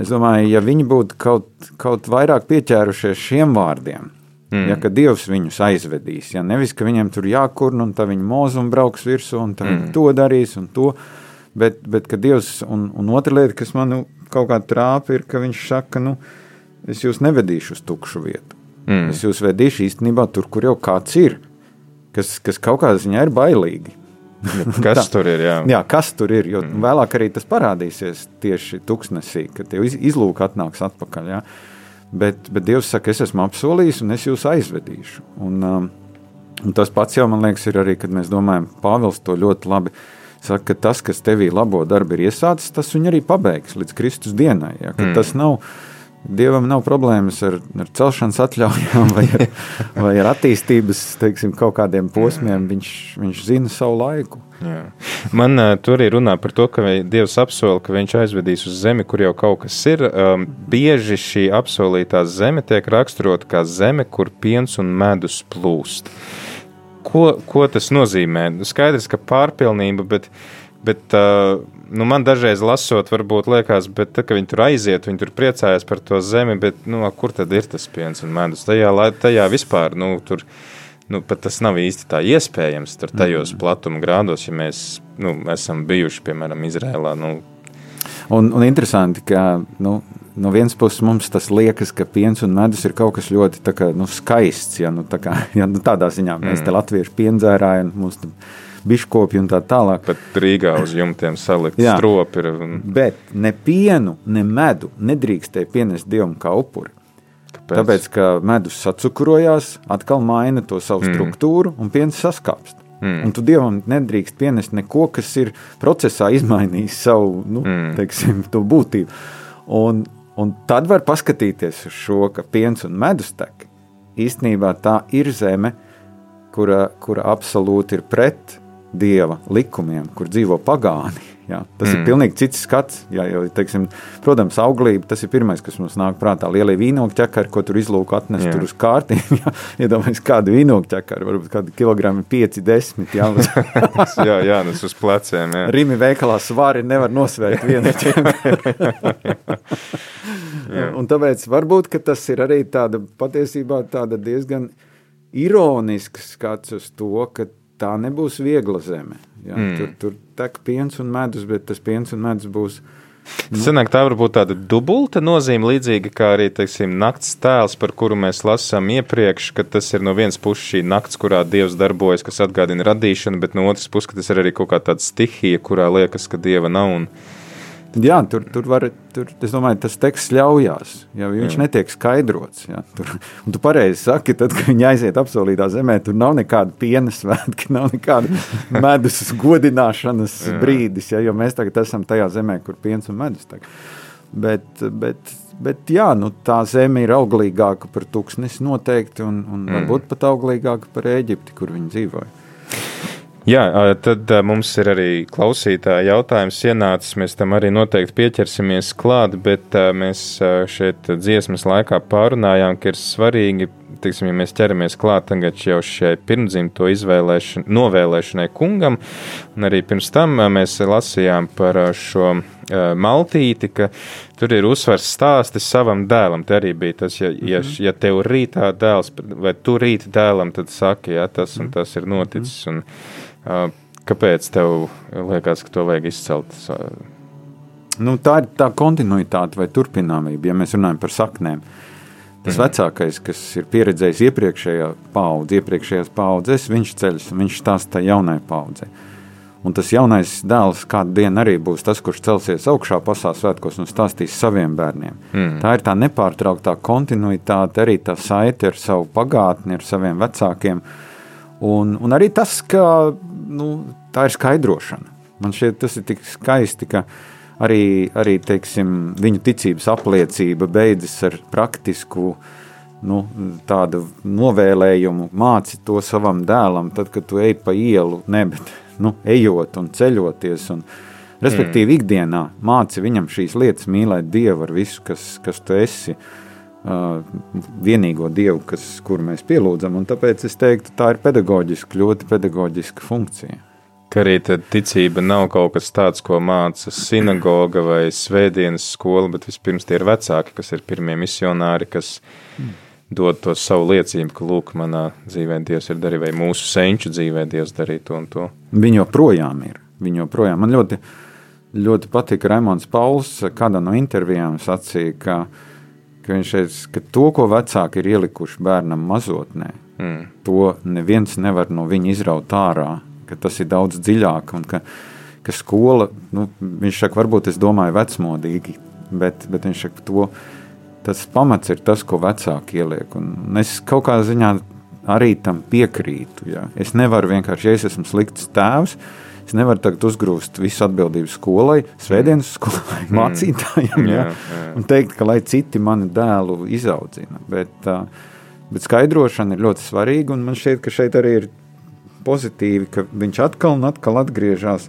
es domāju, ja viņi būtu kaut, kaut vairāk pieķērušies šiem vārdiem, mm. ja ka Dievs viņus aizvedīs, ja nevis, ka viņiem tur jākurna un tā viņi mūzu un brauks virsū un mm. to darīs un to, bet, bet ka Dievs, un, un otra lieta, kas man nu, kaut kā trāpa, ir, ka viņš saka, nu, es jūs nevedīšu uz tukšu vietu. Mm. Es jūs vedīšu īstenībā tur, kur jau kāds ir, kas, kas kaut kādā ziņā ir bailīgi. kas *laughs* tur ir, jā. Jā, kas tur ir? Jo mm. vēlāk arī tas parādīsies tieši tuksnesī, kad tev iz- izlūk atnāks atpakaļ. Jā. Bet, bet Dievs saka, es esmu apsolījis un es jūs aizvedīšu. Un, um, un tas pats jau man liekas, ir arī, kad mēs domājam, Pāvils to ļoti labi saka, ka tas, kas tevī labo darbu ir iesācis, tas viņu arī pabeigs līdz Kristus dienai. Jā, mm. Tas nav. Dievam nav problēmas ar, ar celšanas atļaujām vai ar, *laughs* vai ar attīstības teiksim, kaut kādiem posmiem. Viņš, viņš zina savu laiku. Jā. Man uh, tur arī runā par to, ka Dievs apsola, ka viņš aizvedīs uz zemi, kur jau kaut kas ir. Um, bieži šī apsolītā zeme tiek raksturota kā zeme, kur piens un medus plūst. Ko, ko tas nozīmē? Nu, Skaidrs, ka pārpilnība, bet, bet nu, man dažreiz lasot, varbūt liekas, bet tad, kad viņi tur aiziet, viņi tur priecājas par to zemi, bet nu, kur tad ir tas piens un medus? Tajā, tajā vispār, nu, tur. Nu, pat tas nav īsti tā iespējams tur tajos mm. platuma grādos, ja mēs nu, esam bijuši, piemēram, Izrēlā. Nu, Un, un interesanti, ka nu, no vienas puses mums tas liekas, ka piens un medus ir kaut kas ļoti kā, nu, skaists. Ja, nu, tā kā, *laughs* ja, nu, tādā ziņā mēs te latvieši pienzērājam, mums biškopi un tā tālāk. pat Rīgā uz jumtiem salikt stropi. Ir, un, Bet ne pienu, ne medu nedrīkstēja pienest dievam kā upuri. Kāpēc? Tāpēc, ka medus sacukurojās, atkal maina to savu struktūru un piens saskāpst. Mm. Un tu dievam nedrīkst pienest neko, kas ir procesā izmainījis savu nu, mm. teiksim, būtību. Un, un tad var paskatīties uz šo, ka piens un medus tek. Īstenībā tā ir zeme, kura, kura absolūti ir pret dieva likumiem, kur dzīvo pagāni. Jā, tas mm. ir pilnīgi cits skats. Jā, jo, teiksim, protams, auglība tas ir pirmais, kas mums nāk prātā. Lielie vīnogu ķekari, ko tur izlūko atnest Jā. tur uz kārtiem. *laughs* Jā, iedomājieties, kādu vīnogu ķekari, varbūt kādu kilogramu 5, 10. Jā, *laughs* uz jā, jā, tas uz pleciem. Jā. Rīmi veikalā svari nevar nosvērt vienu *laughs* ķekari. Un tāpēc varbūt ka tas ir arī tāda patiesībā tāda diezgan ironiska skats uz to, ka tā nebūs viegla zeme. Jā, mm. Tur, tur tek piens un medus, bet tas piens un medus būs. Sanāk, tā var būt tāda dubulta nozīme, līdzīga kā arī teiksim, nakts tēls, par kuru mēs lasām iepriekš, ka tas ir no vienas puses šī nakts, kurā Dievs darbojas, kas atgādina radīšanu, bet no otras puses, tas ir arī kaut kā tāda stihija, kurā liekas, ka Dieva nav. Un, Jā, tur, tur var, tur, es domāju, tas teksts ļaujās, ja viņš Jā. netiek skaidrots. Jā, tur, tu pareizi saki, tad, kad viņi aiziet apsolītā zemē, tur nav nekāda piena svētki, nav nekāda *laughs* medus godināšanas brīdis, ja, jo mēs tagad esam tajā zemē, kur piens un medus. Tagad. Bet, bet, bet jā, nu, tā zeme ir auglīgāka par tūkstnesi noteikti, un, un mm. varbūt pat auglīgāka par Eģipti, kur viņi dzīvoja. Jā, tad mums ir arī klausītāja jautājums ienācis. Mēs tam arī noteikti pieķersimies klāt, bet mēs šeit dziesmas laikā pārunājām, ka ir svarīgi teiksim, ja mēs ķeramies klāt tagad jau šai pirmdzimto izvēlēšanai, novēlēšanai kungam, un arī pirms tam mēs lasījām par šo maltīti, ka tur ir uzsvars stāsti savam dēlam. Te arī bija tas, ja, ja, ja tev rītā dēls, vai tu rīt dēlam, tad saki, ja tas un tas ir noticis. Un, ā, kāpēc tev liekas, ka to vajag izcelt? Nu, tā ir tā kontinuitāte vai turpināmība, ja mēs runājam par saknēm. Tas mm. vecākais, kas ir pieredzējis iepriekšējā paudzē, iepriekšējās paudzēs, viņš ceļas un viņš stāsta jaunai paudzei. Un tas jaunais dēls kādu dienu arī būs tas, kurš celsies augšā pasaules svētkos un stāstīs saviem bērniem. Mm. Tā ir tā nepārtrauktā kontinuitāte, arī tā saite ar savu pagātni, ar saviem vecākiem. Un, un arī tas, ka nu, tā ir skaidrošana. Man šķiet, tas ir tik skaisti, ka arī, arī teiksim, viņu ticības apliecība beidzas ar praktisku nu, tādu novēlējumu, māci to savam dēlam, tad, kad tu ej pa ielu, ne, bet nu, ejot un ceļoties. Un, respektīvi, mm. ikdienā māci viņam šīs lietas, mīlēt Dievu ar visu, kas, kas tu esi. Uh, vienīgo dievu, kas, kuru mēs pielūdzam. un Tāpēc es teiktu, tā ir pedagoģiska, ļoti pedagoģiska funkcija. Ka arī ticība nav kaut kas tāds, ko māca sinagoga vai svētdienas skola, bet vispirms tie ir vecāki, kas ir pirmie misionāri, kas dod to savu liecību, ka, lūk, manā dzīvē Dievs ir darījis, vai mūsu senču dzīvē Dievs darīja to un to. Viņi joprojām ir. Viņi joprojām. Man ļoti, ļoti patīk Raimons Pauls. Kādā no intervijām sacīja, ka, ka viņš teica, ka to, ko vecāki ir ielikuši bērnam mazotnē, mm. to neviens nevar no viņa izraut ārā, ka tas ir daudz dziļāk un ka, ka skola, nu, viņš saka, varbūt es domāju vecmodīgi, bet, bet viņš saka, to, tas pamats ir tas, ko vecāki ieliek. Un es kaut kādā ziņā arī tam piekrītu. Ja. Es nevaru vienkārši, ja es esmu slikts tēvs, es nevaru tagad uzgrūst visu atbildību skolai, svētdienas skolai, mācītājiem, ja, Jā, jā. un teikt, ka lai citi mani dēlu izaudzina. Bet, bet skaidrošana ir ļoti svarīga, un man šķiet, ka šeit arī ir pozitīvi, ka viņš atkal un atkal atgriežas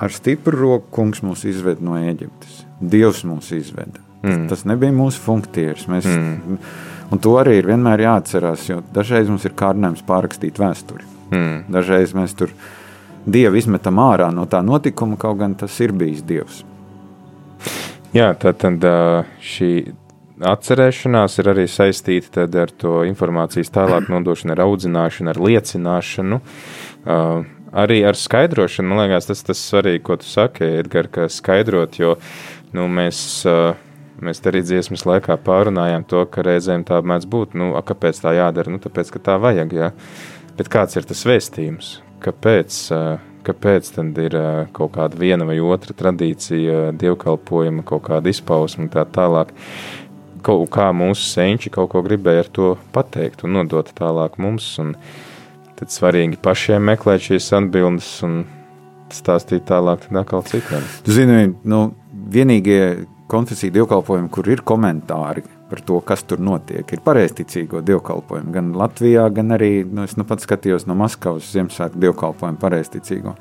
ar stipru roku. Kungs mūs izved no Eģiptes. Dievs mūs izveda. Mm. Tas nebija mūsu funkcijas. Mēs, mm. Un to arī ir vienmēr jāatcerās, jo dažreiz mums ir kārdinājums pārrakstīt vēsturi. Mm. Dažreiz mēs tur dievu izmetam ārā no tā notikuma, kaut gan tas ir bijis dievs. Jā, tā tad šī atcerēšanās ir arī saistīta ar to informācijas tālāk nodošanu, ar audzināšanu, ar liecināšanu. ā, Arī ar skaidrošanu, man liekas, tas tas svarīgi, ko tu saki, Edgar, ka skaidrot, jo nu, mēs, ā, mēs arī dziesmas laikā pārunājām to, ka reizēm tā mēdz būt, nu, a, kāpēc tā jādara, nu, tāpēc, ka tā vajag, jā. Bet kāds ir tas vēstījums? Kāpēc, ā, kāpēc tad ir kaut kāda viena vai otra tradīcija, dievkalpojuma, kaut kāda izpausme un tā tālāk? Kaut kā mūsu senči kaut ko gribēja ar to pateikt un nodot tālāk mums, tad svarīgi pašiem meklēt šīs atbildes un stāstīt tālāk atkal citiem. Zini, nu, vienīgie konfesiju dievkalpojumi, kur ir komentāri par to, kas tur notiek, ir pareizticīgo dievkalpojumi. Gan Latvijā, gan arī, nu, es nu pat skatījos no Maskavas Ziemassvētku dievkalpojumu pareizticīgo.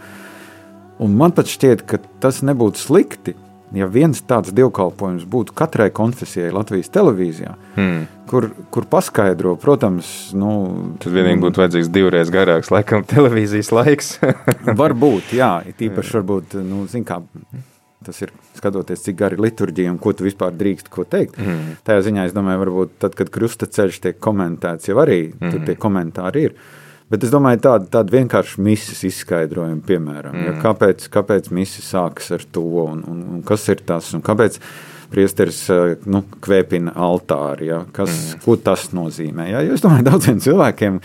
Un man pat šķiet, ka tas nebūtu slikti, ja viens tāds dievkalpojums būtu katrai konfesijai Latvijas televīzijā, Hmm. kur, kur paskaidro, protams, nu, Tad vienīgi būtu vajadzīgs divreiz garāks, laikam, televīzijas laiks. *laughs* Varbūt, jā, *laughs* it īpaši varbūt, nu, zin kā, tas ir skatoties, cik gari liturģija un ko tu vispār drīkst ko teikt. Mm. Tajā ziņā es domāju, varbūt tad, kad krustaceļš tiek komentēts, jau arī mm. tur tie komentāri ir. Bet es domāju, tāda, tāda vienkārši misijas izskaidrojuma, piemēram, mm. ja, kāpēc, kāpēc misija sākas ar to, un, un, un kas ir tas, un kāpēc priesteris eh, nu, kvēpina altāri, ja, kas, mm. ko tas nozīmē. Ja, jo es domāju, daudziem cilvēkiem,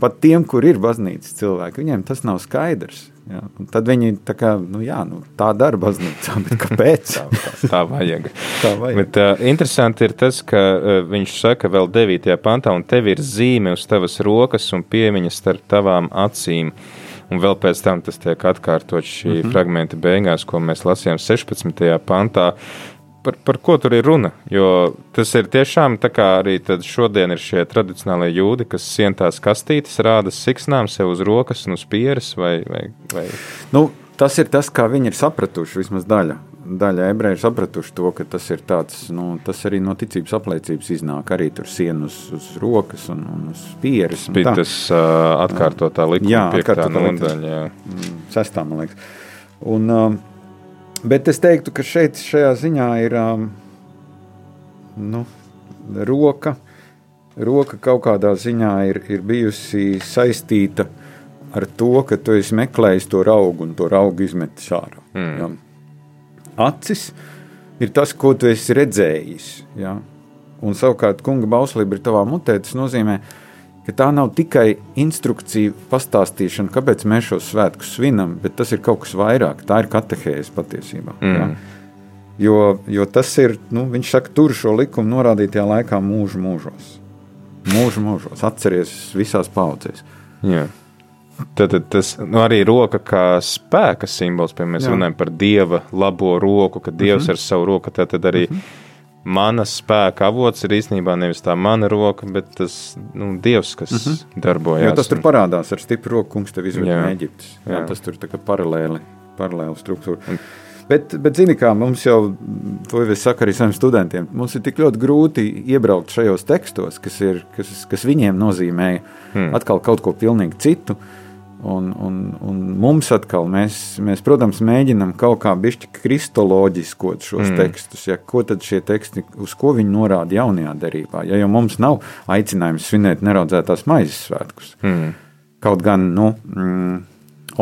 pat tiem, kur ir baznīcas cilvēki, viņiem tas nav skaidrs. Ja, un tad viņi tā kā, nu jā, nu, tā dara baznīcā, *laughs* bet kāpēc? tā vajag. Tā vajag. Bet uh, interesanti ir tas, ka uh, viņš saka vēl 9. pantā, un tev ir zīme uz tavas rokas un piemiņas starp tavām acīm. Un vēl pēc tam tas tiek atkārtots šī mm -hmm. fragmenta beigās, ko mēs lasījām 16. pantā. Par, par ko tur ir runa? Jo tas ir tiešām tā kā arī šodien ir šie tradicionālie jūdi, kas sien tās kastītes, rāda siksnām sev uz rokas un uz pieres. Vai, vai, vai... Nu, tas ir tas, kā viņi ir sapratuši, vismaz daļa. daļa ebreju ir sapratuši to, ka tas ir tāds, nu, tas arī no ticības apliecības iznāk. Arī tur siena uz, uz rokas un, un uz pieres. Bija tas uh, atkārtotā likuma Jā, piektā atkārtotā nodaļa. jā. Mm, sestā, man liekas. Un, um, bet es teiktu, ka šeit šajā ziņā ir um, nu, roka. Roka kaut kādā ziņā ir, ir bijusi saistīta ar to, ka tu esi meklējis to augu un to augu izmetis ārā. Mm. Ja? Acis ir tas, ko tu esi redzējis. Ja? Un savukārt, kunga bauslība ir tavā mutē. Tas nozīmē, ka tā nav tikai instrukcija, pastāstīšana, kāpēc mēs šos svētkus svinam, bet tas ir kaut kas vairāk. Tā ir katehēze patiesībā. Mm. Ja? Jo, jo tas ir, nu, viņš saka, tur šo likumu norādītajā laikā mūžu mūžos. Mūžu mūžos, atceries visās paudzēs. Jā. Tad, tad tas nu, arī roka kā spēka simbols, piemēram, mēs Jā. runājam par dieva labo roku, ka dievs ar savu roku, tad, tad arī mana spēka avots ir īstenībā nevis tā mana roka, bet tas nu, dievs, kas darbojas. Jo tas tur parādās ar stipru roku, kungs tev izved no Eģiptes. Jā, Jā. tas tur tā kā paralēli, paralēli struktūra. Bet, bet zini, kā mums jau, to jau es saku arī saviem studentiem, mums ir tik ļoti grūti iebraukt šajos tekstos, kas, ir, kas, kas viņiem nozīmē hmm. atkal kaut ko pilnīgi citu. Un, un, un mums atkal, mēs, mēs, protams, mēģinām kaut kā kristoloģiskot šos mm. tekstus. Ja, ko tad šie teksti, uz ko viņi norāda jaunajā derībā? Ja jau mums nav aicinājums svinēt neraudzētās maizes svētkus. Mm. Kaut gan, nu, mm,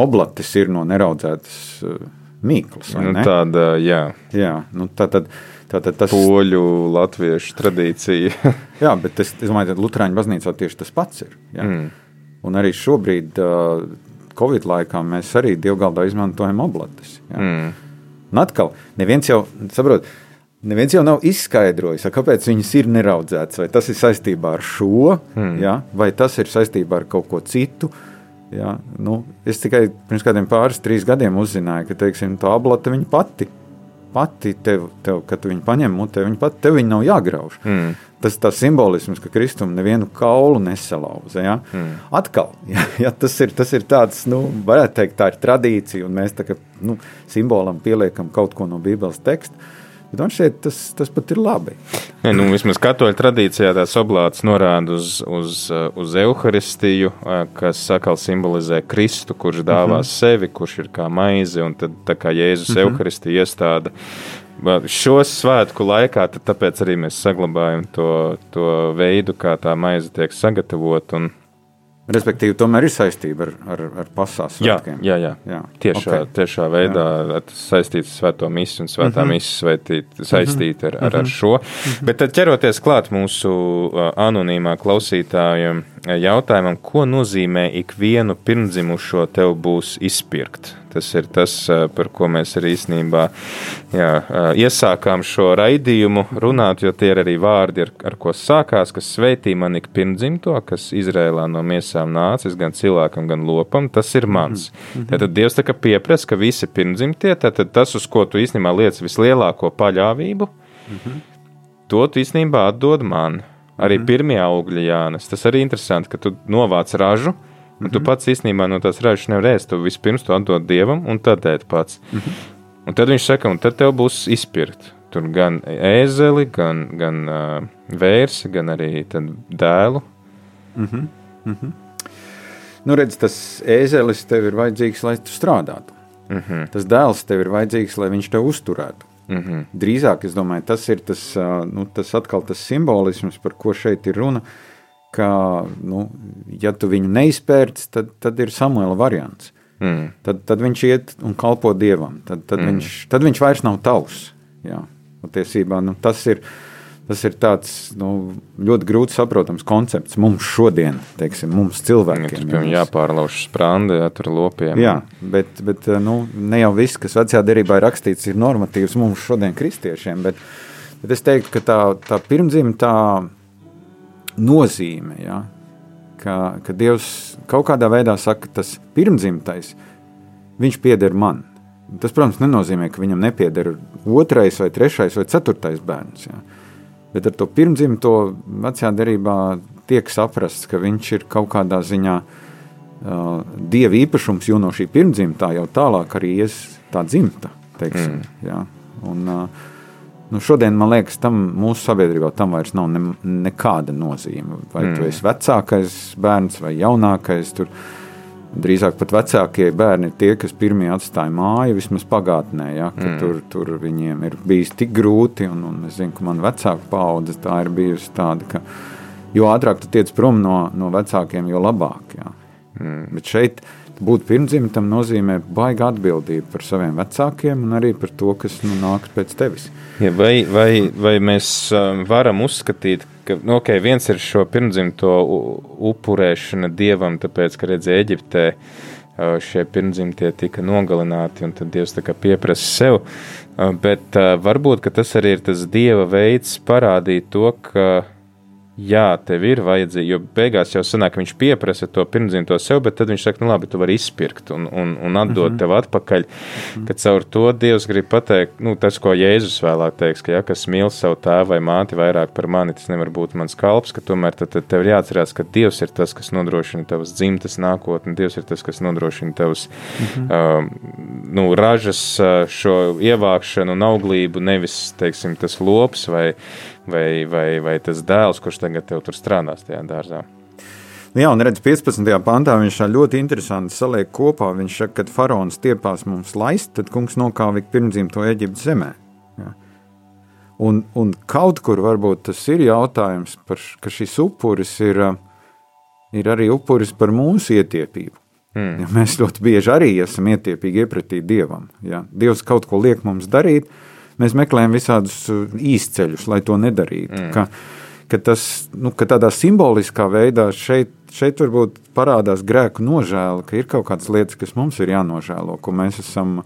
oblatis ir no neraudzētas uh, mīklas, Nu, ne? tāda, jā, Jā, nu, tā tad, tā tad tas poļu, latviešu tradīcija. *laughs* Jā, bet es, es domāju, ka Lutāņu baznīcā tieši tas pats ir. Ja? Mm. Un arī šobrīd, uh, Covid laikā, mēs arī dievgaldā izmantojam oblatus. Ja? Mm. Un atkal, neviens jau, saprot, neviens jau nav izskaidrojis, kāpēc viņas ir neraudzētas. Vai tas ir saistībā ar šo, mm. ja? vai tas ir saistībā ar kaut ko citu. Ja? Nu, es tikai pirms kādiem pāris, trīs gadiem uzzināju, ka teiksim, tā ablata viņa pati. Pati tev, tev, kad tu viņu paņem mutē, viņa pati tev viņa nav jāgrauž. Mm. Tas ir simbolisms, ka Kristum nevienu kaulu nesalauza. Ja? Mm. Atkal, *laughs* ja, ja tas, ir, tas ir tāds, nu, varētu teikt, tā ir tradīcija, un mēs tā kā nu, simbolam pieliekam kaut ko no Bībeles teksta. Bet man šķiet, tas, tas pat ir labi. Ne, nu, vismaz katoļu tradīcijā tās oblāts norāda uz, uz, uh, uz evaharistiju, uh, kas atkal simbolizē Kristu, kurš dāvā sevi, kurš ir kā maize, un tad tā kā Jēzus evaharistija iestāda. Šo svētku laikā tāpēc arī mēs saglabājam to, to veidu, kā tā maize tiek sagatavota. Respektīvi, tomēr ir saistība ar, ar, ar pasaules jā, svētkiem. jā, jā. Jā, Tiešā, ok. okay. tiešā veidā tas saistīts ar svēto misiju un svētā mm -hmm. misija saistīt, saistīt ar, ar, ar šo. Bet tad ķeroties klāt mūsu anonīmā klausītājiem jautājumam, ko nozīmē ikvienu pirmdzimušo tev būs izpirkt? Tas ir tas, uh, par ko mēs arī īstenībā jā, uh, iesākām šo raidījumu runāt, jo tie ir arī vārdi, ar, ar ko sākās, kas sveitī man ik pirmdzimto, kas Izrēlā no miesām nācis gan cilvēkam, gan lopam, tas ir mans. Tad Dievs tā kā pieprasa, ka visi pirmdzimtie, tad tas, uz ko tu īstenībā liec vislielāko paļāvību, to tu īstenībā atdod man. Arī pirmie augļi jānes. Tas arī interesanti, ka tu novāc ražu, un tu pats īstenībā no tās ražas nevar ēst. Tu vispirms to atdod dievam, un tad ēd pats. Un tad viņš saka, un tad tev būs izpirkt. Tur gan ēzeli, gan, gan uh, vērsi, gan arī dēlu. Nu, redz, tas ēzelis tev ir vajadzīgs, lai tu strādātu. Mm -hmm. Tas dēls tev ir vajadzīgs, lai viņš tev uzturētu. Mm -hmm. Drīzāk, es domāju, tas ir tas, nu, tas atkal tas simbolisms, par ko šeit ir runa. Ka, nu, ja tu viņu neizpērci, tad, tad ir Samuela variants. mm. Tad, tad viņš iet un kalpo dievam. Tad, tad, mm. viņš, tad viņš vairs nav tavs. Jā, patiesībā nu, tas ir. Tas ir tāds nu, ļoti grūti saprotams koncepts mums šodien, teiksim, mums Tur cilvēkiem. ja mēs- jāpārlauž sprāndi, jā, tur lopiem. Jā, bet, bet nu, ne jau viss, kas vecajā derībā ir rakstīts, ir normatīvs mums šodien, kristiešiem. Bet, bet es teiktu, ka tā, tā pirmdzimta nozīme, ja, ka, ka Dievs kaut kādā veidā saka, tas pirmdzimtais, viņš pieder man. Tas, protams, nenozīmē, ka viņam nepieder otrais, vai trešais, vai ceturtais bērns. Ja. Bet ar to pirmdzimto vecajā derībā tiek saprasts, ka viņš ir kaut kādā ziņā uh, dieva īpašums, jo no šī pirmdzimtā jau tālāk arī ies tā dzimta. Teiksim, mm. ja. Un, uh, nu, šodien, man liekas, tam mūsu sabiedrībā tam vairs nav ne, nekāda nozīme. Vai mm. tu esi vecākais bērns vai jaunākais. Tur, Drīzāk pat vecākie bērni ir tie, kas pirmie atstāja māju, vismaz pagātnē. Ja, mm. tur, tur viņiem ir bijis tik grūti, un, un es zinu, ka man vecāka paudze tā ir bijusi tāda, ka jo ātrāk tu tiec prom no, no vecākiem, jo labāk. Ja. Mm. Bet šeit būt pirmdzimtam nozīmē baigta atbildība par saviem vecākiem un arī par to, kas nu, nāk pēc tevis. Ja, vai, vai, vai mēs um, varam uzskatīt, ka nu, okay, viens ir šo pirmdzimto upurēšana dievam, tāpēc, ka redzēja Eģiptē, šie pirmdzimtie tika nogalināti, un tad Dievs pieprasa sev. Bet varbūt tas arī ir tas dieva veids parādīt to, ka Jā, tev ir vajadzīgi, jo beigās jau sanāk, viņš pieprasa to pirmdzimto sev, bet tad viņš saka, nu labi, tu vari izpirkt un, un, un atdot mm -hmm. tev atpakaļ. Mm -hmm. Kad caur to Dievs grib pateikt, nu, tas, ko Jēzus vēlāk teiks, ka, ja kas mīl savu tēvu vai māti vairāk par mani, tas nevar būt mans kalps, ka tomēr tad, tad tev ir jāatcerās, ka Dievs ir tas, kas nodrošina tavas dzimtas nākotni, Dievs ir tas, kas nodrošina tavas mm -hmm. uh, nu, ražas šo ievākšanu un auglību, nevis, teiksim, tas lops vai vai, vai, vai tas dēls, kurš tagad tev tur strādās tajā dārzā. Nu jā, un redz, 15. pantā viņš ļoti interesanti saliek kopā. Viņš saka, kad faraons tiepās mums laist, tad kungs nokāva pirmdzimto Eģiptes zemē. Jā. Un, un kaut kur varbūt tas ir jautājums par, ka šis upuris ir, ir arī upuris par mūsu ietiepību. Mm. Ja mēs ļoti bieži arī esam ietiepīgi iepratī Dievam. Ja? Dievs kaut ko liek mums darīt, mēs meklējam visādus uh, īsceļus, lai to nedarītu. Mm. Ka, ka tas nu, ka tādā simboliskā veidā šeit, šeit varbūt parādās grēku nožēla, ka ir kaut kādas lietas, kas mums ir jānožēlo, ko mēs esam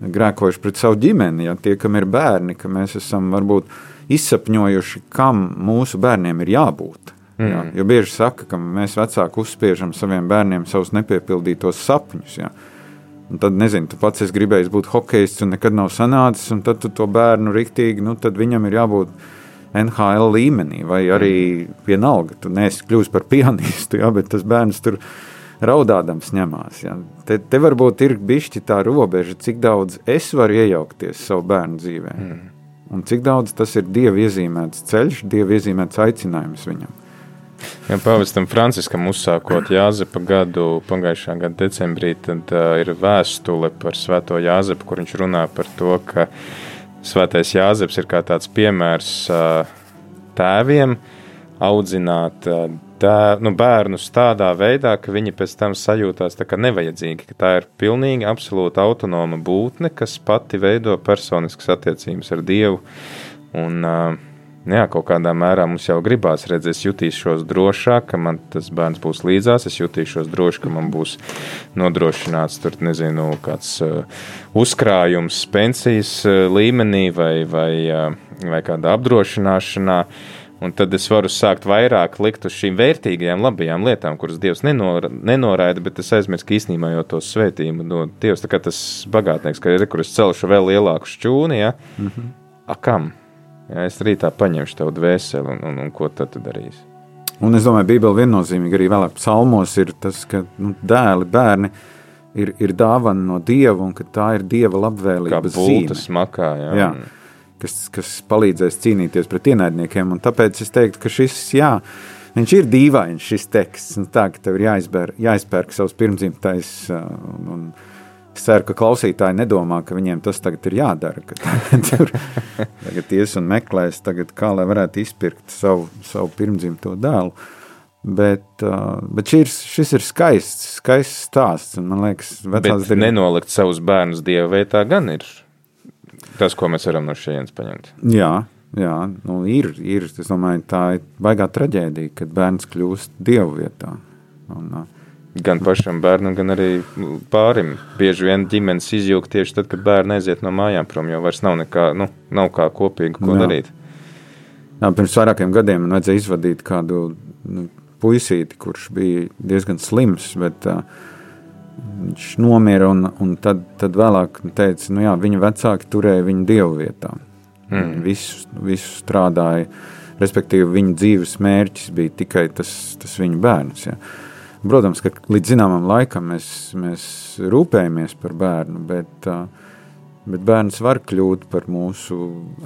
grēkojuši pret savu ģimeni, ja tie, kam ir bērni, ka mēs esam varbūt izsapņojuši, kam mūsu bērniem ir jābūt. Mm. Ja, jo bieži saka, ka mēs vecāki uzspiežam saviem bērniem savus nepiepildītos sapņus. Ja. Un tad, nezinu, tu pats esi gribējis būt hokejists un nekad nav sanācis, un tad tu to bērnu riktīgi, nu, tad viņam ir jābūt NHL līmenī, vai arī vienalga, tu neesi kļuvis par pianistu, jā, bet tas bērns tur raudādams ņemās. Jā. Te, te varbūt ir bišķi tā robeža, cik daudz es varu iejaukties savu bērnu dzīvē, mm. un cik daudz tas ir Dieva iezīmēts ceļš, Dieva iezīmēts aicinājums viņam. Ja pavastam Franciskam uzsākot Jāzepa gadu pagājušā gada decembrī, tad uh, ir vēstule par Svēto Jāzepu, kur viņš runā par to, ka Svētais Jāzeps ir kā tāds piemērs uh, tēviem audzināt uh, tēv, nu, bērnus tādā veidā, ka viņi pēc tam sajūtās tā kā nevajadzīgi, ka tā ir pilnīgi absolūta autonoma būtne, kas pati veido personiskas attiecības ar Dievu. Un, uh, jā, kaut kādā mērā mums jau gribās redzēt, es jutīšos drošāk, ka man tas bērns būs līdzās, es jutīšos droši, ka man būs nodrošināts tur, nezinu, kāds uh, uzkrājums pensijas uh, līmenī vai, vai, uh, vai kāda apdrošināšanā. Un tad es varu sākt vairāk likt uz šīm vērtīgajām, labajām lietām, kuras Dievs nenor, nenoraida, bet es aizmirsu, ka īstenībā jau to svētību no Dievs, tā kā tas bagātnieks, ka ir, kur es celšu vēl lielāku šķūni, ja? Mm -hmm. A kam? Ja, es rītā paņemšu tavu dvēseli, un, un, un ko tad tu darīsi? Un es domāju, Bībele viennozīmīgi arī vēlāk psalmos ir tas, ka nu, dēli, bērni ir, ir dāvana no Dieva un ka tā ir Dieva labvēlības zīme. Smakā, jā. jā, kas, kas palīdzēs cīnīties pret ienaidniekiem. Un tāpēc es teiktu, ka šis, jā, viņš ir dīvains šis teksts. Tā, ka tev ir jāizbēr, jāizpērk savs pirmdzimtais un, un Es ceru, ka klausītāji nedomā, ka viņiem tas tagad ir jādara. Tur *laughs* tagad ies un meklēs, tagad, kā lai varētu izpirkt savu, savu pirmdzimto dēlu. Bet, uh, bet šis, šis ir skaists, skaists stāsts. Man liekas, vecās ir. Nenolikt savus bērnus dieva vietā gan ir tas, ko mēs varam no šejienes paņemt. Jā, jā nu ir, ir. Es domāju, tā ir baigā traģēdija, kad bērns kļūst dievu vietā. Un, uh, Gan pašam bērnam, gan arī pārim. Bieži vien ģimenes izjūg tieši tad, kad bērni aiziet no mājām prom, jo vairs nav nekā, nu, nav kā kopīgi ko Jā. darīt. Jā, pirms vairākiem gadiem man vajadzēja izvadīt kādu nu, puisīti, kurš bija diezgan slims, bet uh, viņš nomira un, un tad, tad vēlāk teica, nu jā, viņa vecāki turēja viņu dievu vietā. Mm. Visu, visu strādāja, respektīvi viņa dzīves mērķis bija tikai tas, tas viņa bērns. Ja. Protams, ka līdz zināmam laikam mēs, mēs rūpējamies par bērnu, bet, bet bērns var kļūt par mūsu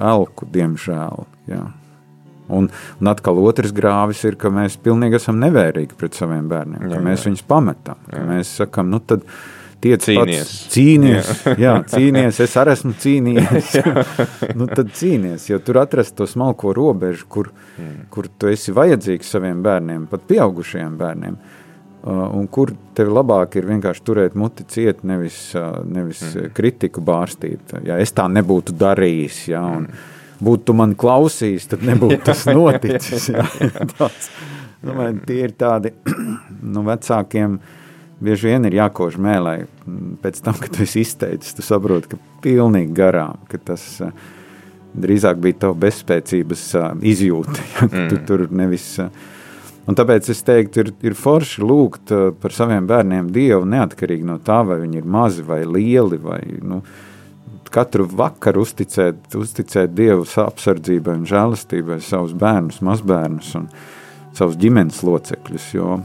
elku, diemžēl. Jā. Un, un atkal otrs grāvis ir, ka mēs pilnīgi esam nevērīgi pret saviem bērniem, jā, Jā, mēs jā. viņus pametam, Jā. mēs sakam, nu tad tiec Cīnies. pats, cīnies, jā. jā, cīnies, es arī esmu cīnījies, *laughs* nu tad cīnies, jo tur atrast to smalko robežu, kur, Mm. kur tu esi vajadzīgs saviem bērniem, pat pieaugušajiem bērniem, uh, un kur tev labāk ir vienkārši turēt muti ciet, nevis, uh, nevis mm. kritiku bārstīt. Ja es tā nebūtu darījis, ja, un būtu tu man klausījis, tad nebūtu tas *laughs* noticis. Ja. *laughs* Tāds, nu, tie ir tādi *clears throat* nu, vecākiem. Bieži vien ir jākož mēlē, mm, pēc tam, kad tu esi izteicis, tu saproti, ka pilnīgi garām, ka tas uh, drīzāk bija tava bezspēcības uh, izjūta. *laughs* Ja, mm. Tu tur nevis. Uh, un tāpēc es teiktu, ir, ir forši lūgt uh, par saviem bērniem Dievu neatkarīgi no tā, vai viņi ir mazi vai lieli. Vai, nu, katru vakaru uzticēt, uzticēt Dievu apsardzībai un žēlastībai savus bērnus, mazbērnus un savus ģimenes locekļus. Jo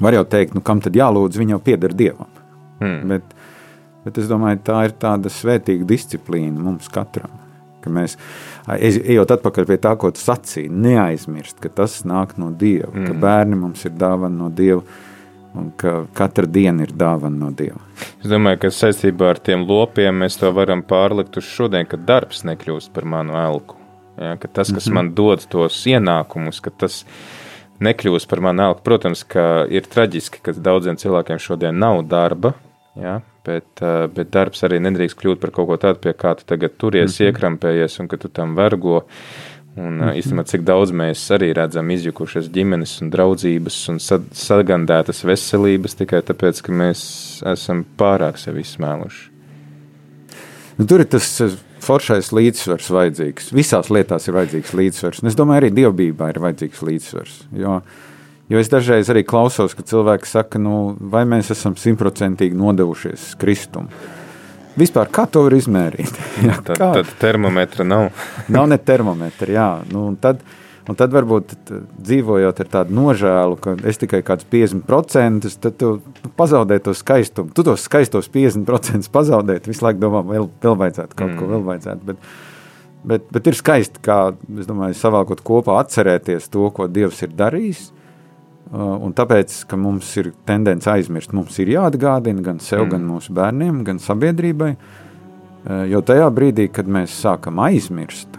var jau teikt, nu, kam tad jālūdz, viņa jau pieder Dievam. Mm. Bet, bet es domāju, tā ir tāda svētīga disciplīna mums katram. Ka mēs, ejot atpakaļ pie tā, ko tu sacīji, neaizmirst, ka tas nāk no Dieva, mm. ka bērni mums ir dāvana no Dieva un ka katra diena ir dāvana no Dieva. Es domāju, ka saistībā ar tiem lopiem mēs to varam pārlikt uz šodien, kad darbs nekļūst par manu elku. Ja, ka tas, kas mm -hmm. man dod tos ienākumus, ka tas nekļūst par manu elku. Protams, ka ir traģiski, ka daudziem cilvēkiem šodien nav darba, ja, bet, bet darbs arī nedrīkst kļūt par kaut ko tādu, pie kā tu tagad turies, mm -hmm. iekrampējies un ka tu tam vergo. Un mm -hmm. īstenībā, cik daudz mēs arī redzam izjukušas ģimenes un draudzības un sa- sagandētas veselības tikai tāpēc, ka mēs esam pārāk sevi izsmēluši. Nu, tur ir tas foršais līdzsvars vajadzīgs. Visās lietās ir vajadzīgs līdzsvars. Un es domāju, arī dievbijā ir vajadzīgs līdzsvars. Jo, jo es dažreiz arī klausos, ka cilvēki saka, nu, vai mēs esam simtprocentīgi nodevušies Kristum. Vispār kā to var izmērīt? *laughs* Jā, Tad, kā? tad termometra nav. *laughs* Nav ne termometra, jā. Nu, un tad, un tad varbūt dzīvojot ar tādu nožēlu, ka es tikai kāds 50%, tad tu nu, pazaudē to skaistumu. Tu tos skaistos 50% pazaudēt, visu laiku domā, vēl, vēl vajadzētu kaut mm. ko, vēl vajadzētu. Bet, bet, bet ir skaisti, kā, es domāju, savākot kopā atcerēties to, ko Dievs ir darījis. Uh, Un tāpēc, ka mums ir tendence aizmirst, mums ir jāatgādina gan sev, mm. gan mūsu bērniem, gan sabiedrībai. Uh, Jo tajā brīdī, kad mēs sākam aizmirst,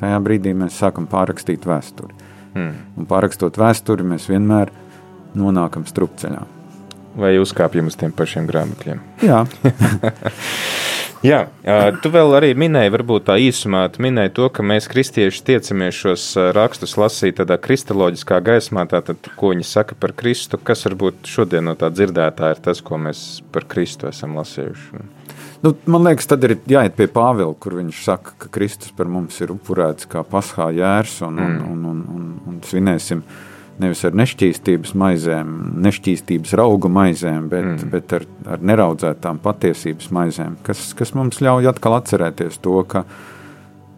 tajā brīdī mēs sākam pārrakstīt vēsturi. Hmm. Un pārrakstot vēsturi, mēs vienmēr nonākam strupceļā. Vai uzkāpjam uz tiem pašiem grāmatiem? Jā, *laughs* Jā, tu vēl arī minēji, varbūt tā īsumā, minēji to, ka mēs kristieši tiecamies šos rakstus lasīt tādā kristaloģiskā gaismā, tātad, ko viņi saka par Kristu, kas varbūt šodien no tā dzirdētā ir tas, ko mēs par Kristu esam lasījuši. nu, man liekas, tad ir jāiet pie Pāvila, kur viņš saka, ka Kristus par mums ir upurēts kā paskā jērs un, un, un, un, un, un svinēsim nevis ar nešķīstības maizēm, nešķīstības raugu maizēm, bet, mm. bet ar, ar neraudzētām patiesības maizēm, kas, kas mums ļauj atkal atcerēties to, ka,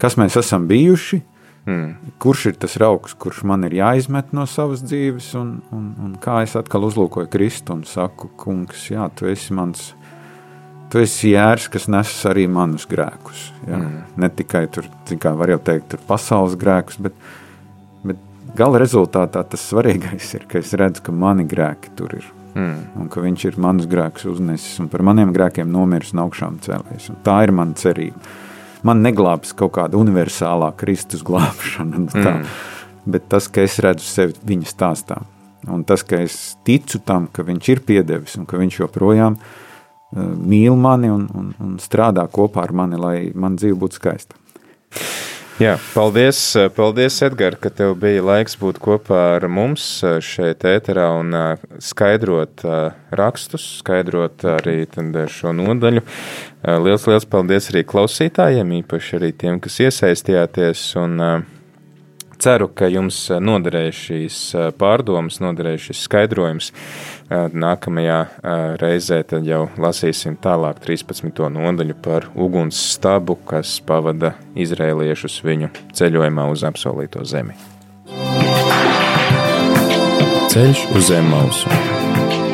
kas mēs esam bijuši, Mm. kurš ir tas raugs, kurš man ir jāizmet no savas dzīves, un, un, un kā es atkal uzlūkoju Kristu un saku, kungs, jā, tu esi mans. Tu esi jērs, kas nes arī manus grēkus. Jā. Mm. Ne tikai tur, kā var jau teikt, tur pasaules grēkus, bet, bet gala rezultātā tas svarīgais ir, ka es redzu, ka mani grēki tur ir. Mm. Un ka viņš ir manus grēkus uznesis un par maniem grēkiem nomiris un augšām cēlējis. Un tā ir mana cerība. Man neglābs kaut kāda universālā Kristus glābšana, nu tā, mm. bet tas, ka es redzu sevi viņa stāstā, un tas, ka es ticu tam, ka viņš ir piedevis un ka viņš joprojām uh, mīl mani un, un, un strādā kopā ar mani, lai man dzīve būtu skaista. Jā, paldies, paldies Edgar, ka tev bija laiks būt kopā ar mums šeit ēterā un ā, skaidrot ā, rakstus, skaidrot arī šo nodaļu. Liels, liels paldies arī klausītājiem, īpaši arī tiem, kas iesaistījāties un ceru, ka jums noderēja šīs pārdomas, noderēja šis skaidrojums. Ā, Nākamajā ā, reizē tad jau lasīsim tālāk 13. nodaļu par uguns stabu, kas pavada izrēliešus viņu ceļojumā uz apsolīto zemi. Ceļš uz zem mausu.